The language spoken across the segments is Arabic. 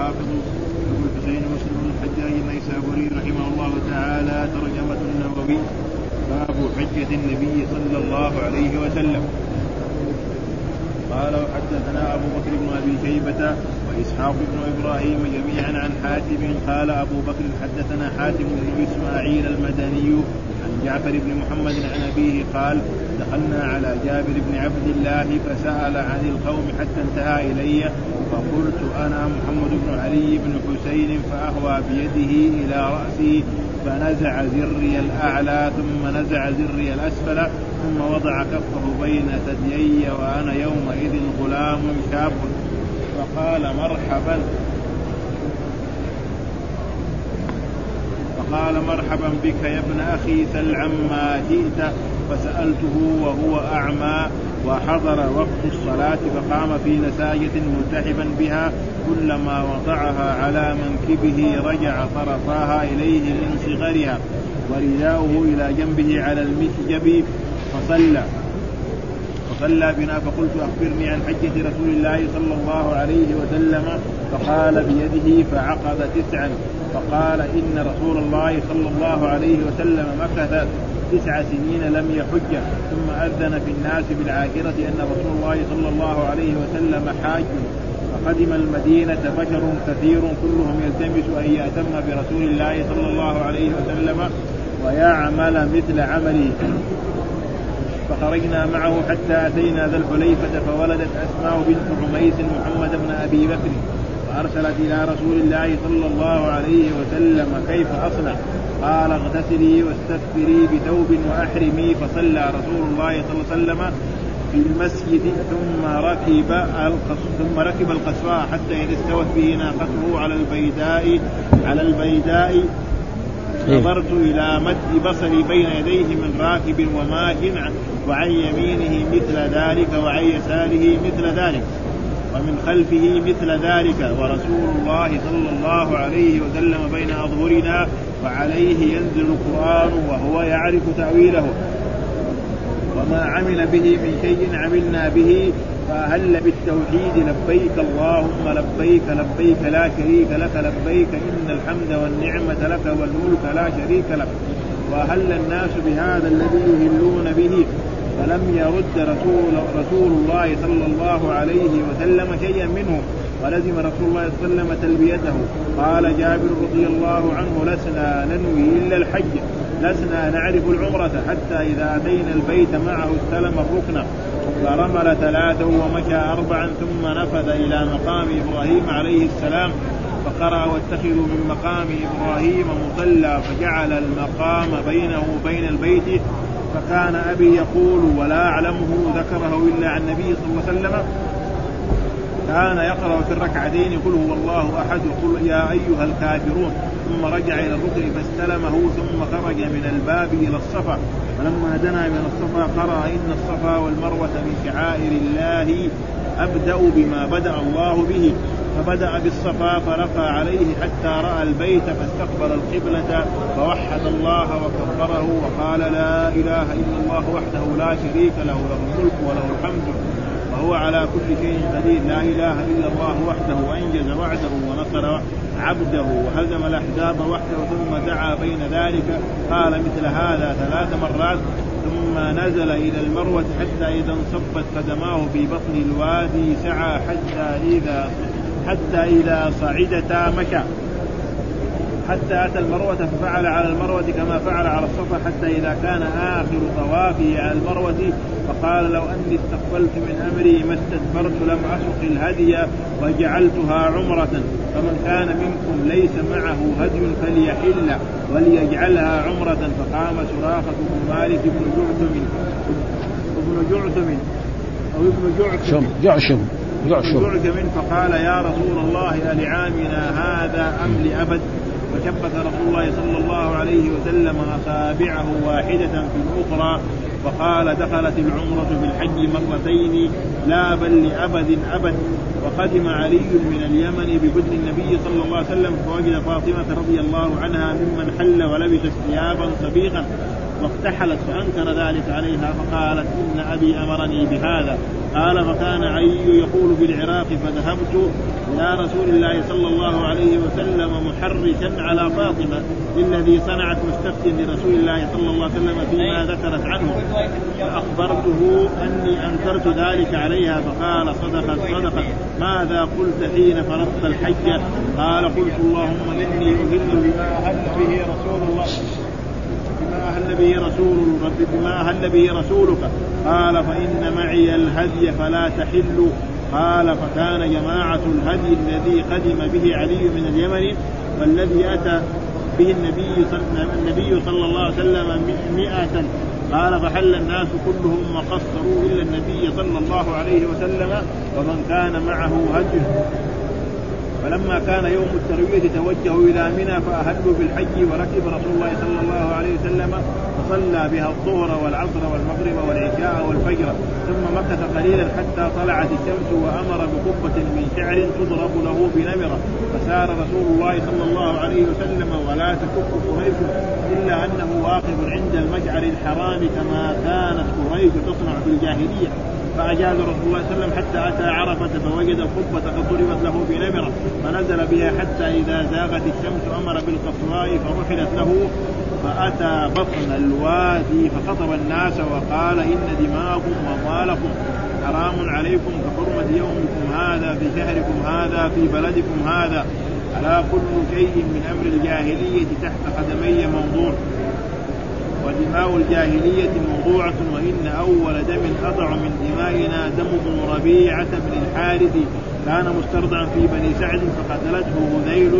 الحافظ ابو الحسين مسلم بن الحجاج النيسابوري رحمه الله تعالى ترجمة النووي باب حجة النبي صلى الله عليه وسلم. قال وحدثنا أبو بكر بن أبي شيبة وإسحاق بن إبراهيم جميعا عن حاتم قال أبو بكر حدثنا حاتم بن إسماعيل المدني عن جعفر بن محمد عن أبيه قال دخلنا على جابر بن عبد الله فسأل عن القوم حتى انتهى الي فقلت أنا محمد بن علي بن حسين فأهوى بيده إلى رأسي فنزع زري الأعلى ثم نزع زري الأسفل ثم وضع كفه بين ثديي وأنا يومئذ غلام شاب. فقال مرحبا. فقال مرحبا بك يا ابن أخي سل عما جئت. فسألته وهو أعمى وحضر وقت الصلاة فقام في نساجة ملتحفا بها كلما وضعها على منكبه رجع طرفاها إليه من صغرها ورداؤه إلى جنبه على المسجب فصلى. فصلى بنا فقلت أخبرني عن حجة رسول الله صلى الله عليه وسلم فقال بيده فعقد تسعا. فقال إن رسول الله صلى الله عليه وسلم مكث تسع سنين لم يحج ثم أذن في الناس بالعاشره أن رسول الله صلى الله عليه وسلم حاج. فقدم المدينة بشر كثير كلهم يلتمس أن يأتم برسول الله صلى الله عليه وسلم ويعمل مثل عمله. فخرجنا معه حتى أتينا ذا الحليفة فولدت أسماء بنت عميس محمد بن أبي بكر. فأرسلت إلى رسول الله صلى الله عليه وسلم كيف أصنع؟ قال اغتسلي واستغفري بثوب وأحرمي فصلى رسول الله صلى الله عليه وسلم في المسجد ثم ركب ثم ركب القصواء حتى إذا استوت به ناقته على البيداء على البيداء إيه. نظرت إلى مد بصري بين يديه من راكب وماش وعن يمينه مثل ذلك وعن يساره مثل ذلك ومن خلفه مثل ذلك ورسول الله صلى الله عليه وسلم بين أظهرنا وعليه ينزل القرآن وهو يعرف تأويله. وما عمل به من شيء عملنا به فهل بالتوحيد لبيك اللهم لبيك لبيك لا شريك لك لبيك إن الحمد والنعمة لك والملك لا شريك لك. واهل الناس بهذا الذي يهلون به؟ فلم يرد رسول رسول الله صلى الله عليه وسلم شيئا منه ولزم رسول الله صلى الله عليه وسلم تلبيته. قال جابر رضي الله عنه لسنا ننوي إلا الحج لسنا نعرف العمرة حتى إذا أتينا البيت معه استلم الركن فرمل ثلاثا ومشى أربعا ثم نفذ إلى مقام إبراهيم عليه السلام فقرأ واتخذوا من مقام إبراهيم مصلى فجعل المقام بينه وبين البيت فكان أبي يقول ولا أعلمه ذكره إلا عن النبي صلى الله عليه وسلم. كان يقرأ في الركعتين قل هو الله أحد قل يا أيها الكافرون. ثم رجع إلى الركن فاستلمه ثم خرج من الباب إلى الصفا. فلما دنا من الصفا قرأ إن الصفا والمروة من شعائر الله. أبدأ بما بدأ الله به فبدأ بالصفا فرقى عليه حتى رأى البيت فاستقبل القبلة فوحد الله وكبره وقال لا إله إلا الله وحده لا شريك له له الملك وله الحمد وهو على كل شيء قدير. لا إله إلا الله وحده انجز وعده ونصر عبده وهزم الأحزاب وحده ثم دعا بين ذلك قال مثل هذا ثلاث مرات. ثم نزل إلى المروة حتى إذا انصبت قدماه في بطن الوادي سعى حتى اذا حتى إذا صعدتا مشى. حتى أتى المروة ففعل على المروة كما فعل على الصفا حتى إذا كان آخر طوافه على المروة فقال لو أني استقبلت من أمري ما استدبرت لم أسق الهدي وجعلتها عمرة. فمن كان منكم ليس معه هدي فليحل وليجعلها عمرة. فقام سراقه بن مالك بن جعثم. ابن جعثم. أو ابن جعثم. جعشم. جعشم. فقال يا رسول الله ألعامنا هذا أم لأبد؟ فشبك رسول الله صلى الله عليه وسلم أصابعه واحدة في الأخرى وقال دخلت العمرة في الحج مرتين لا بل لأبد أبد. وقدم علي من اليمن ببدن النبي صلى الله عليه وسلم فوجد فاطمة رضي الله عنها ممن حل ولبست ثيابا صبيغا واقتحلت فأنكر ذلك عليها فقالت إن أبي أمرني بهذا. قال فكان علي يقول بالعراق فذهبت إلى رسول الله صلى الله عليه وسلم محركا على فاطمة بالذي صنعت مستفتي لرسول الله صلى الله عليه وسلم فيما ذكرت عنه. فأخبرته أني أنكرت ذلك عليها فقال صدقت صدقت. ماذا قلت حين فرضت الحج قال قلت اللهم إني أهل بما أهل به رسول الله بما به رسول بما أهل به رسولك؟ قال فإن معي الهدي فلا تحل. قال فكان جماعة الهدي الذي قدم به علي من اليمن والذي أتى به النبي صلى, النبي صلى الله عليه وسلم مئة. قال فحل الناس كلهم وقصروا إلا النبي صلى الله عليه وسلم ومن كان معه هدي. فلما كان يوم التروية توجهوا إلى منى فأهلوا بالحج وركب رسول الله صلى الله عليه وسلم فصلى بها الظهر والعصر والمغرب والعشاء والفجر. ثم مكث قليلا حتى طلعت الشمس وأمر بقبة من شعر تضرب له بنمرة. فسار رسول الله صلى الله عليه وسلم ولا تكف قريش إلا أنه واقف عند المشعر الحرام كما كانت قريش تصنع في الجاهلية. فأجاز رسول الله صلى الله عليه وسلم حتى أتى عرفة فوجد القبة قد ضربت له بنمرة فنزل بها حتى إذا زاغت الشمس أمر بالقصواء فرحلت له فأتى بطن الوادي فخطب الناس وقال إن دماءكم وأموالكم حرام عليكم كحرمة يومكم هذا في شهركم هذا في بلدكم هذا. ألا كل شيء من أمر الجاهلية تحت قدمي موضوع. ودماء الجاهلية موضوعة وإن أول دم أضع من دمائنا دم ابن ربيعة بن الحارث كان مسترضعا في بني سعد فقتلته هذيل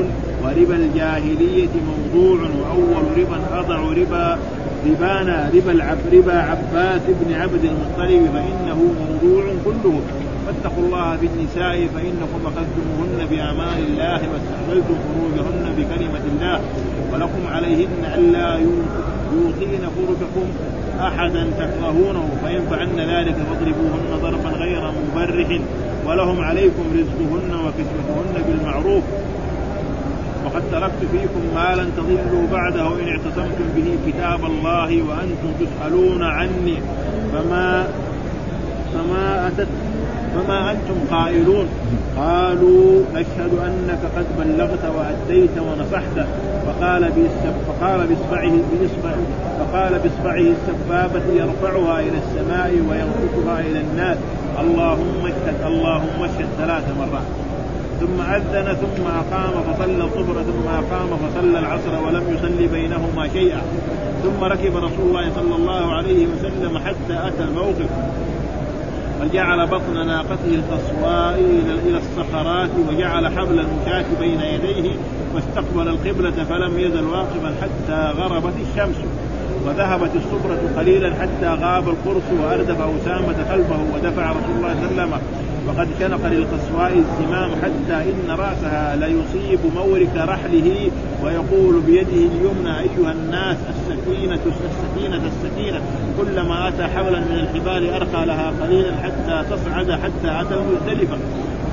وربا الجاهلية موضوع وأول ربا أضع ربا ربانا ربا العب ربا عباس بن عبد المطلب فإنه موضوع كله. فاتقوا الله بالنساء فإنكم أخذتموهن بأمان الله واستحللتم فروجهن بكلمة الله ولكم عليهن ألا يوقين فرجكم أحدا تكرهونه فإن فعلن ذلك فاضربوهن ضربا غير مبرح ولهم عليكم رزقهن وكسوتهن بالمعروف وقد تركت فيكم ما لن تضلوا بعده إن اعتصمتم به كتاب الله وأنتم تسألون عني فما فما أتت فما أنتم قائلون؟ قالوا نشهد أنك قد بلغت وأديت ونصحت. فقال فقال بإصبعه بإصبع فقال بإصبعه السبابة يرفعها إلى السماء وينقصها إلى الناس. اللهم اشهد اللهم اشهد ثلاث مرات. ثم أذن ثم أقام فصلى الظهر ثم أقام فصلى العصر ولم يصلي بينهما شيئا. ثم ركب رسول الله صلى الله عليه وسلم حتى أتى الموقف. وجعل بطن ناقته القصواء إلى الصخرات وجعل حبل المشاة بين يديه واستقبل القبلة فلم يزل واقفا حتى غربت الشمس. وذهبت الصبرة قليلا حتى غاب القرص وأردف أسامة خلفه ودفع رسول الله صلى الله عليه وسلم. وقد شنق للقصواء الزمام حتى إن رأسها ليصيب مورك رحله ويقول بيده اليمنى أيها الناس السكينة السكينة السكينة. كلما أتى حبلا من الحبال أرخى لها قليلا حتى تصعد حتى أتى المزدلفة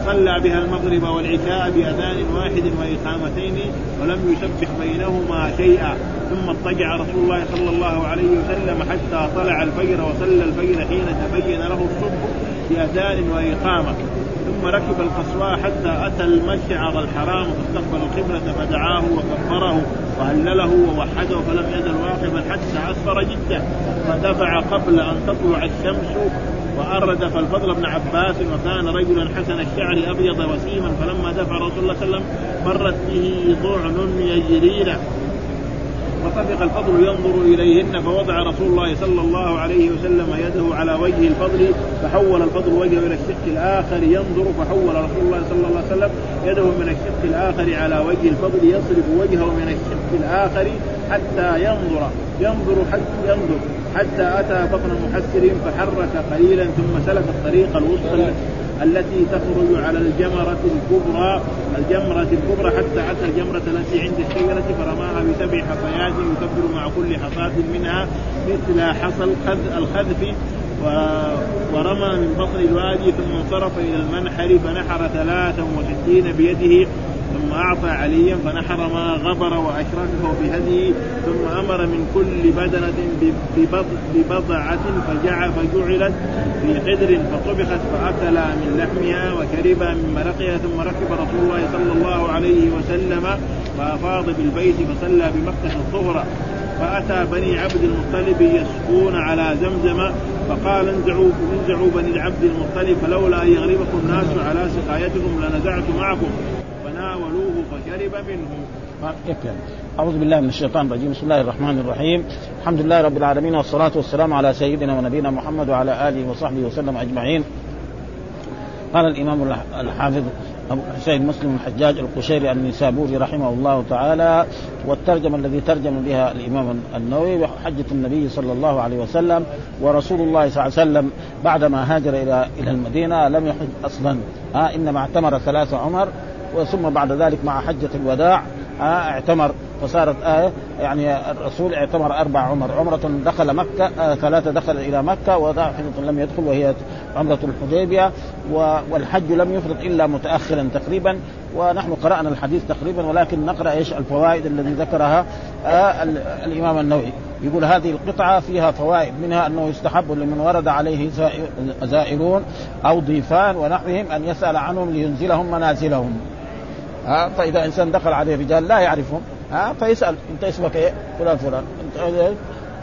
صلى بها المغرب والعشاء بأذان واحد وإقامتين ولم يسبح بينهما شيئا. ثم اضطجع رسول الله صلى الله عليه وسلم حتى طلع الفجر وصلى الفجر حين تبين له الصبح بأذان وإقامة. ثم ركب القصواء حتى أتى المشعر الحرام فاستقبل القبلة فدعاه وكبره وهلله ووحده فلم يزل واقفا حتى أسفر جدا فدفع قبل أن تطلع الشمس واردف الفضل بن عباس وكان رجلا حسن الشعر أبيض وسيما فلما دفع رسول الله صلى الله عليه وسلم مرت به ضعن يجرين فطفق الفضل ينظر إليهن فوضع رسول الله صلى الله عليه وسلم يده على وجه الفضل فحول الفضل وجهه إلى الشق الآخر ينظر فحول رسول الله صلى الله عليه وسلم يده من الشق الآخر على وجه الفضل يصرف وجهه من الشق الآخر حتى ينظر ينظر حتى ينظر حتى أتى بطن محسر فحرك قليلا ثم سلك الطريق الوسطى التي تخرج على الجمرة الكبرى الجمرة الكبرى حتى أتى الجمرة التي عند الشجرة فرماها بسبع حصيات يكبر مع كل حصاة منها مثل حصى الخذف. ورمى من بطن الوادي ثم انصرف إلى المنحر فنحر ثلاثا وستين بيده ثم أعطى عليا فنحر ما غبر وأشركه بهديه ثم أمر من كل بدنة ببضعة فجعل فجعلت في قدر فطبخت فأكلا من لحمها وشربا من مرقها ثم ركب رسول الله صلى الله عليه وسلم فأفاض بالبيت فصلى بمكة الظهر. فأتى بني عبد المطلب يسقون على زمزم فقال انزعوا انزعوا بني عبد المطلب فلولا ان يغلبكم الناس على سقايتكم لنزعت معكم. فشرب منه. أعوذ بالله من الشيطان الرجيم. بسم الله الرحمن الرحيم. الحمد لله رب العالمين والصلاة والسلام على سيدنا ونبينا محمد وعلى آله وصحبه وسلم أجمعين. قال الإمام الحافظ أبو حسين مسلم الحجاج القشيري النسابوري رحمه الله تعالى والترجمة الذي ترجم بها الإمام النووي حجة النبي صلى الله عليه وسلم ورسول الله صلى الله عليه وسلم بعدما هاجر إلى إلى المدينة لم يحج أصلا. آه إنما اعتمر ثلاثة عمر وثم بعد ذلك مع حجة الوداع اعتمر فصارت آية يعني الرسول اعتمر أربع عمر عمرة دخل مكة آه ثلاثة دخل إلى مكة وواحدة لم يدخل وهي عمرة الحديبية والحج لم يفرض إلا متأخرا تقريبا ونحن قرأنا الحديث تقريبا ولكن نقرأ إيش؟ الفوائد الذي ذكرها آه الإمام النووي. يقول هذه القطعة فيها فوائد منها أنه يستحب لمن ورد عليه زائرون أو ضيفان ونحوهم أن يسأل عنهم لينزلهم منازلهم. ها فإذا إنسان دخل عليه رجال لا يعرفهم ها فيسأل أنت اسمك إيه؟ فلان فلان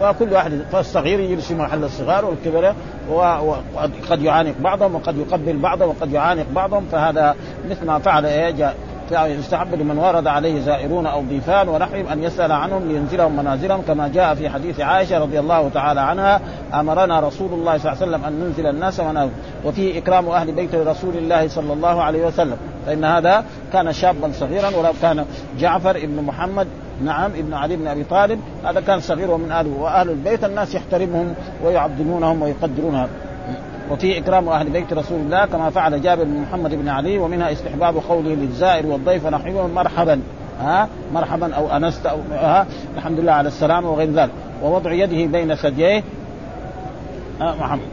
فكل واحد فالصغير يجلس محل الصغار والكبار وقد يعانق بعضهم وقد يقبل بعضهم وقد يعانق بعضهم فهذا مثل ما فعل إيه يستحب لمن ورد عليه زائرون أو ضيفان ونحوهم أن يسأل عنهم لينزلهم منازلهم كما جاء في حديث عائشة رضي الله تعالى عنها أمرنا رسول الله صلى الله عليه وسلم أن ننزل الناس منازل وفيه إكرام أهل بيت رسول الله صلى الله عليه وسلم. فإن هذا كان شابا صغيرا ولو كان جعفر ابن محمد نعم ابن علي بن أبي طالب هذا كان صغير ومن اهله وأهل البيت الناس يحترمهم ويعظمونهم ويقدرونهم وفي إكرام أهل بيت رسول الله كما فعل جابر بن محمد بن علي ومنها استحباب قوله للزائر والضيف نحوه مرحبا. ها؟ مرحبا أو أنست أو ها؟ الحمد لله على السلامة وغير ذلك. ووضع يده بين ثدييه. محمد.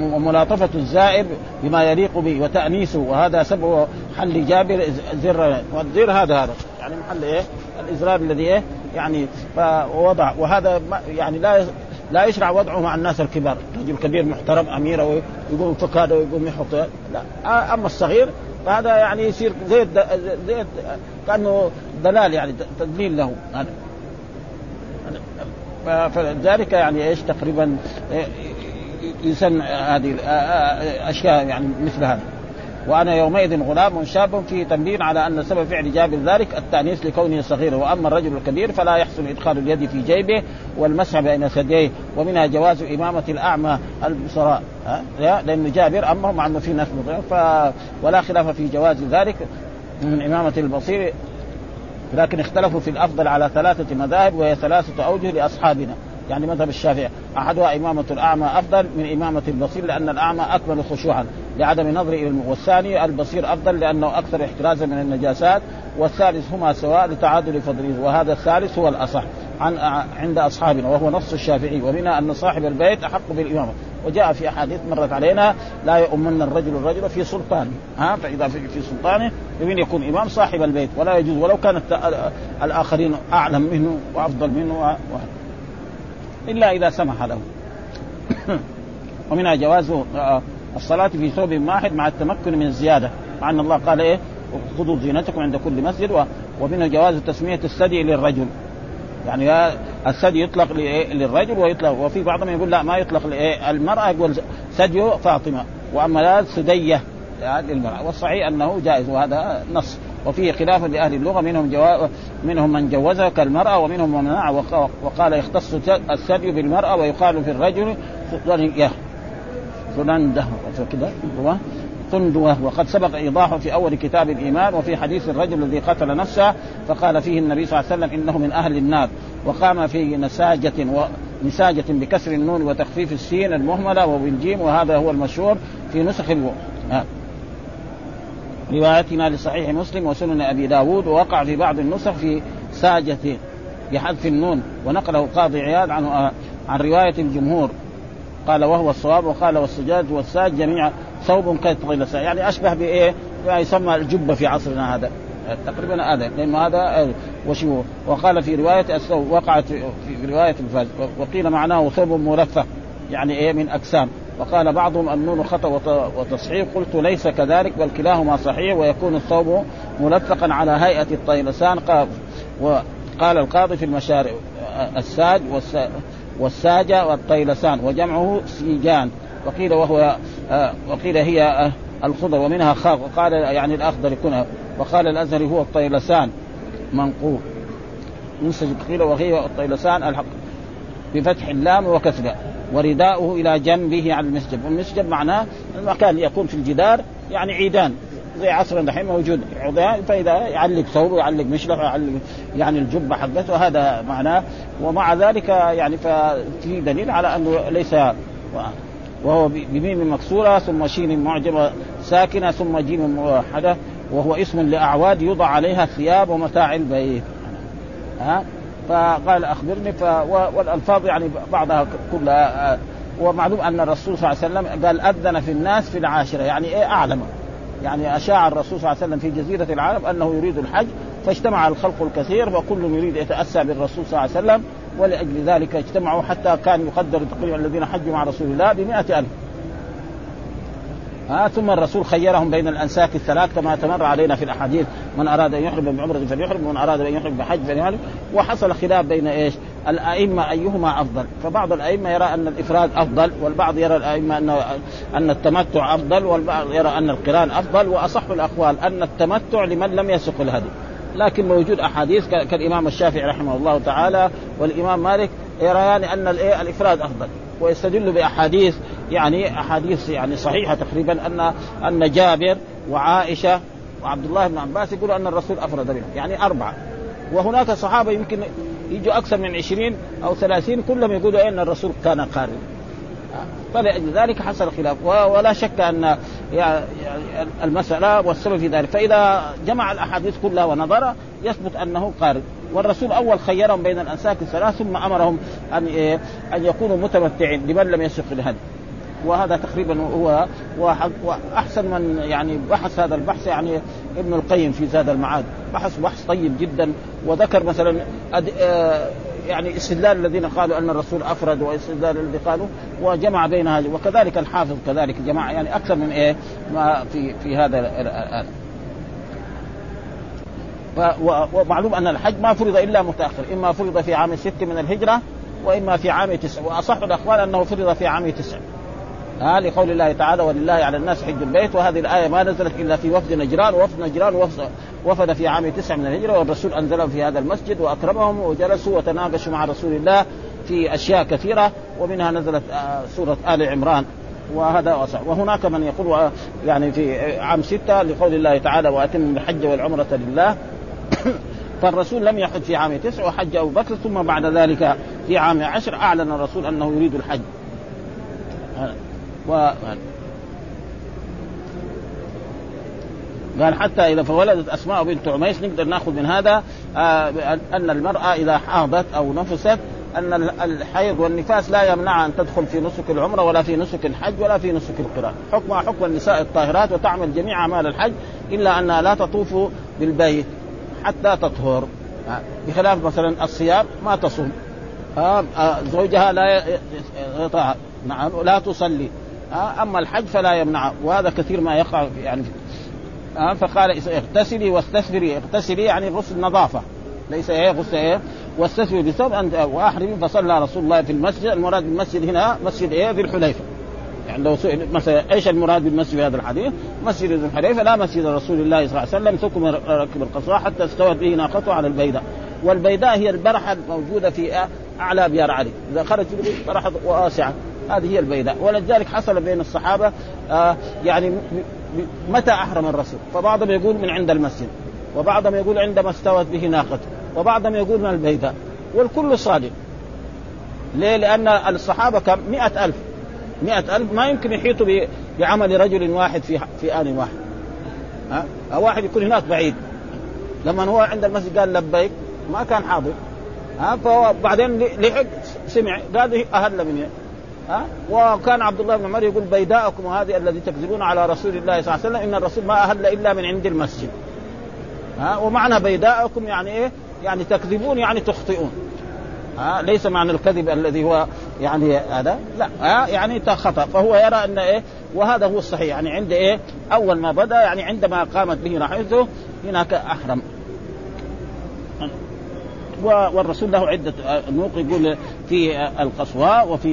وملاطفة الزائر بما يليق به وتأنيسه. وهذا سبب حل جابر زر والزر هذا هذا. يعني محل إيه؟ الازرار الذي إيه؟ يعني فوضع وهذا يعني لا لا يشرع وضعه مع الناس الكبار. رجل كبير محترم أمير ويقوم فك هذا ويقوم يحط لا. أما الصغير فهذا يعني يصير زي زي كأنه دلال يعني تدليل له. هذا. فلذلك يعني إيش تقريبا يسن هذه أشياء يعني مثل هذا. وأنا يومئذ غلام شاب فيه تنبيه على أن سبب فعل جابر ذلك التأنيث لكونه صغيرا وأما الرجل الكبير فلا يحصل إدخال اليد في جيبه والمسح بين ثدييه ومنها جواز إمامة الأعمى البصراء. لأن جابر امه مع انه في ناس ف... ولا خلاف في جواز ذلك من إمامة البصير لكن اختلفوا في الأفضل على ثلاثة مذاهب وهي ثلاثة أوجه لأصحابنا. يعني مذهب الشافعي. أحدها إمامة الأعمى أفضل من إمامة البصير لأن الأعمى أكمل خشوعا لعدم نظره إلى والثاني البصير أفضل لأنه أكثر احترازا من النجاسات والثالث هما سواء لتعادل فضله وهذا الثالث هو الأصح عن عند أصحابنا وهو نص الشافعي ومنها أن صاحب البيت أحق بالإمامة. وجاء في أحاديث مرت علينا لا يؤمن الرجل الرجل في سلطانه. ها؟ فإذا في سلطانه يمين يكون إمام صاحب البيت ولا يجوز ولو كانت الآخرين أعلم منه وأفضل منه و... إلا إذا سمح له. ومنها جواز آه، الصلاة في ثوب واحد مع التمكن من الزيادة. مع أن الله قال إيه؟ خذوا زينتكم عند كل مسجد ومنها جواز تسمية الثدي للرجل. يعني الثدي يطلق للرجل ويطلق وفي بعضهم يقول لا ما يطلق المرأة يقول ثدي فاطمة. وأما لا سدية للمرأة. والصحيح أنه جائز وهذا نص. وفيه خلاف لأهل اللغة منهم جوا... منهم من جوزها كالمرأة ومنهم من منع وقال يختص الثدي بالمرأة ويقال في الرجل فلنده كذا قندوة وقد سبق إيضاحه في أول كتاب الإيمان وفي حديث الرجل الذي قتل نفسه فقال فيه النبي صلى الله عليه وسلم إنه من أهل النار وقام في نساجة ونساجة بكسر النون وتخفيف السين المهملة وبالجيم وهذا هو المشهور في نسخ ألو... روايتنا لصحيح مسلم وسنن أبي داود ووقع في بعض النسخ في ساجة بحذف النون ونقله قاضي عياد عن عن رواية الجمهور. قال وهو الصواب وقال والسجاد والساج جميع ثوب كطغيل يعني أشبه بإيه؟ يسمى الجبه في عصرنا هذا. تقريبا هذا لأنه هذا وشو وقال في رواية وقعت في رواية الفاز وقيل معناه ثوب مرفه يعني إيه؟ من اجسام وقال بعضهم النون خطأ وتصحيح. قلت ليس كذلك بل كلاهما صحيح ويكون الثوب ملفقا على هيئة الطيلسان. وقال القاضي في المشارع الساج والساجة والطيلسان وجمعه سيجان. وقيل وهو وقيل هي الخضر ومنها خاء وقال يعني الأخضر يكون وقال الازهري هو الطيلسان منقوب منسجم قيل وهي الطيلسان الحق بفتح اللام وكسرها. ورداؤه إلى جنبه على المسجد. والمسجد معناه المكان يكون في الجدار يعني عيدان. زي عصر دحين موجود. فإذا يعلق ثوبه يعلق مشلح يعلق يعني الجبة حقته هذا معناه. ومع ذلك يعني ففي دليل على أنه ليس وهو بميم مكسورة ثم شين معجمة ساكنة ثم جيم موحدة وهو اسم لأعواد يوضع عليها الثياب ومتاع البيت. ها؟ فقال أخبرني ف... والألفاظ يعني بعضها كلها ومعلوم أن الرسول صلى الله عليه وسلم قال أذن في الناس في العاشرة يعني إيه أعلم؟ يعني أشاع الرسول صلى الله عليه وسلم في جزيرة العرب أنه يريد الحج فاجتمع الخلق الكثير وكل يريد يتأسى بالرسول صلى الله عليه وسلم ولأجل ذلك اجتمعوا حتى كان يقدر تقريبا الذين حجوا مع رسول الله بمئة ألف. ها ثم الرسول خيرهم بين الأنساك الثلاث كما تمر علينا في الأحاديث. من أراد أن يحرم بعمرة فليحرم ومن أراد أن يحرم بحج فليحرم. وحصل خلاف بين إيش؟ الأئمة أيهما أفضل. فبعض الأئمة يرى أن الإفراد أفضل والبعض يرى الأئمة أن أن التمتع أفضل والبعض يرى أن القران أفضل. وأصح الأقوال أن التمتع لمن لم يسق الهدي. لكن موجود أحاديث كالإمام الشافعي رحمه الله تعالى والإمام مالك يريان أن الإفراد أفضل. ويستدل بأحاديث يعني أحاديث يعني صحيحة تقريبا ان أن جابر وعائشة وعبد الله بن عباس يقولوا أن الرسول أفرد بها يعني أربعة. وهناك صحابة يمكن يجوا أكثر من عشرين أو ثلاثين كلهم يقولوا إن الرسول كان قارئ. فلأجل ذلك حصل خلاف. ولا شك أن المسألة والسبب في ذلك. فإذا جمع الأحاديث كلها ونظر يثبت أنه قارئ. والرسول أول خيرهم بين الأنساك الثلاث ثم أمرهم ان إيه أن يكونوا متمتعين لمن لم يسق الهدي. وهذا تقريبا هو وأحسن من يعني بحث هذا البحث يعني ابن القيم في زاد المعاد. بحث بحث طيب جدا. وذكر مثلا آه، يعني استدلال الذين قالوا أن الرسول أفرد واستدلال الذي قالوا وجمع بين هذه وكذلك الحافظ كذلك جماعة يعني أكثر من إيه؟ ما في في هذا ومعلوم أن الحج ما فرض إلا متأخر. إما فرض في عام ست من الهجرة وإما في عام تسع وأصح الأقوال أنه فرض في عام تسع ها لقول الله تعالى ولله على الناس حج البيت. وهذه الآية ما نزلت إلا في وفد نجران وفد نجران وفد في عام تسع من الهجرة والرسول انزلهم في هذا المسجد وأكرمهم وجلسوا وتناقشوا مع رسول الله في أشياء كثيرة ومنها نزلت آه، سورة آل عمران. وهذا وصح وهناك من يقول يعني في عام ستة لقول الله تعالى وأتم الحج والعمرة لله. فالرسول لم يحج في عام تسع وحج أبو بكر ثم بعد ذلك في عام عشر أعلن الرسول أنه يريد الحج. و قال حتى إذا فولدت أسماء بنت عميس نقدر نأخذ من هذا آه أن المرأة إذا حاضت أو نفست أن الحيض والنفاس لا يمنع أن تدخل في نسك العمرة ولا في نسك الحج ولا في نسك القران، حكمها حكم النساء الطاهرات وتعمل جميع أعمال الحج إلا أنها لا تطوف بالبيت حتى تطهر. آه، بخلاف مثلا الصيام ما تصوم. آه زوجها لا يطاع نعم لا تصلي. أما الحج فلا يمنع وهذا كثير ما يقع يعني. آه فقال اغتسلي واستثمري اغتسلي يعني غسل نظافة ليس إيه غسل إيه واستثمري بثوب أنت وأحرمي فصلى رسول الله في المسجد. المراد بالمسجد هنا مسجد إيه ذي الحليفة. يعني لو سئل مثلا إيش المراد بالمسجد في هذا الحديث؟ مسجد ذي الحليفة لا مسجد رسول الله صلى الله عليه وسلم. ثم ركب القصواء حتى استوت به ناقته على البيداء والبيداء هي البرحة الموجودة في أعلى ابيار علي. إذا خرج برحة واسعة. هذه هي البيداء ولذلك حصل بين الصحابة آه يعني متى أحرم الرسول؟ فبعضهم يقول من عند المسجد وبعضهم يقول عندما استوت به ناقته وبعضهم يقول من البيداء والكل صادق. ليه؟ لأن الصحابة كم؟ مئة ألف. مئة ألف ما يمكن يحيطوا بعمل رجل واحد في في آن واحد. ها؟ واحد يكون هناك بعيد. لما هو عند المسجد قال لبيك ما كان حاضر. ها؟ فبعدين لحق سمع قال أهل من ها؟ وكان عبد الله بن عمر يقول بيداءكم هذه الذي تكذبون على رسول الله صلى الله عليه وسلم إن الرسول ما أهل إلا من عند المسجد. ها؟ ومعنى بيداءكم يعني إيه؟ يعني تكذبون يعني تخطئون. ها؟ ليس معنى الكذب الذي هو يعني هذا؟ لا. ها؟ يعني خطا فهو يرى أن إيه؟ وهذا هو الصحيح. يعني عند إيه؟ أول ما بدأ يعني عندما قامت به راحلته هناك أحرم. والرسول له عدة نوق يقول في القصواء وفي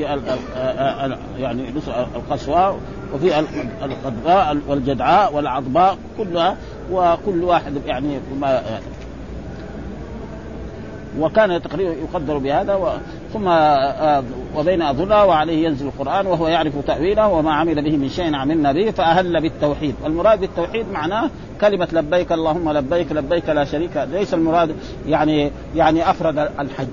يعني القصواء وفي القضاء والجدعاء والعضباء كلها وكل واحد يعني ما وكان تقريبا يقدر بهذا. ثم آه، وبين أظلها وعليه ينزل القرآن وهو يعرف تأويله وما عمل به من شيء عملنا به فأهل بالتوحيد. والمراد بالتوحيد معناه كلمة لبيك اللهم لبيك لبيك لا شريك ليس المراد يعني يعني أفرد الحج.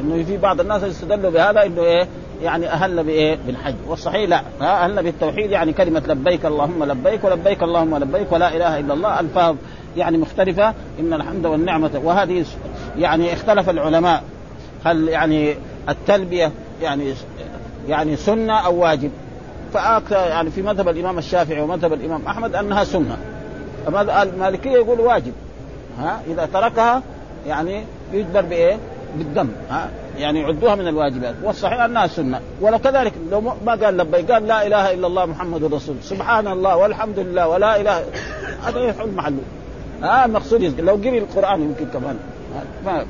إنه في بعض الناس يستدلوا بهذا إنه إيه يعني أهل بإيه؟ بالحج، والصحيح لا، أهل بالتوحيد يعني كلمة لبيك اللهم لبيك ولبيك اللهم لبيك ولا إله إلا الله. ألفاظ يعني مختلفة. إن الحمد والنعمة وهذه يعني اختلف العلماء. هل يعني التلبية يعني يعني سنة أو واجب. فأكثر يعني في مذهب الإمام الشافعي ومذهب الإمام أحمد أنها سنة. المالكية يقول واجب. ها؟ إذا تركها يعني يجبر بإيه؟ بالدم. ها؟ يعني يعدوها من الواجبات. والصحيح أنها سنة. ولو كذلك لو ما قال لبيك قال لا إله إلا الله محمد رسول. سبحان الله والحمد لله ولا إله. هذا يحل محله. ها؟ المقصود لو قري القرآن يمكن كمان. ما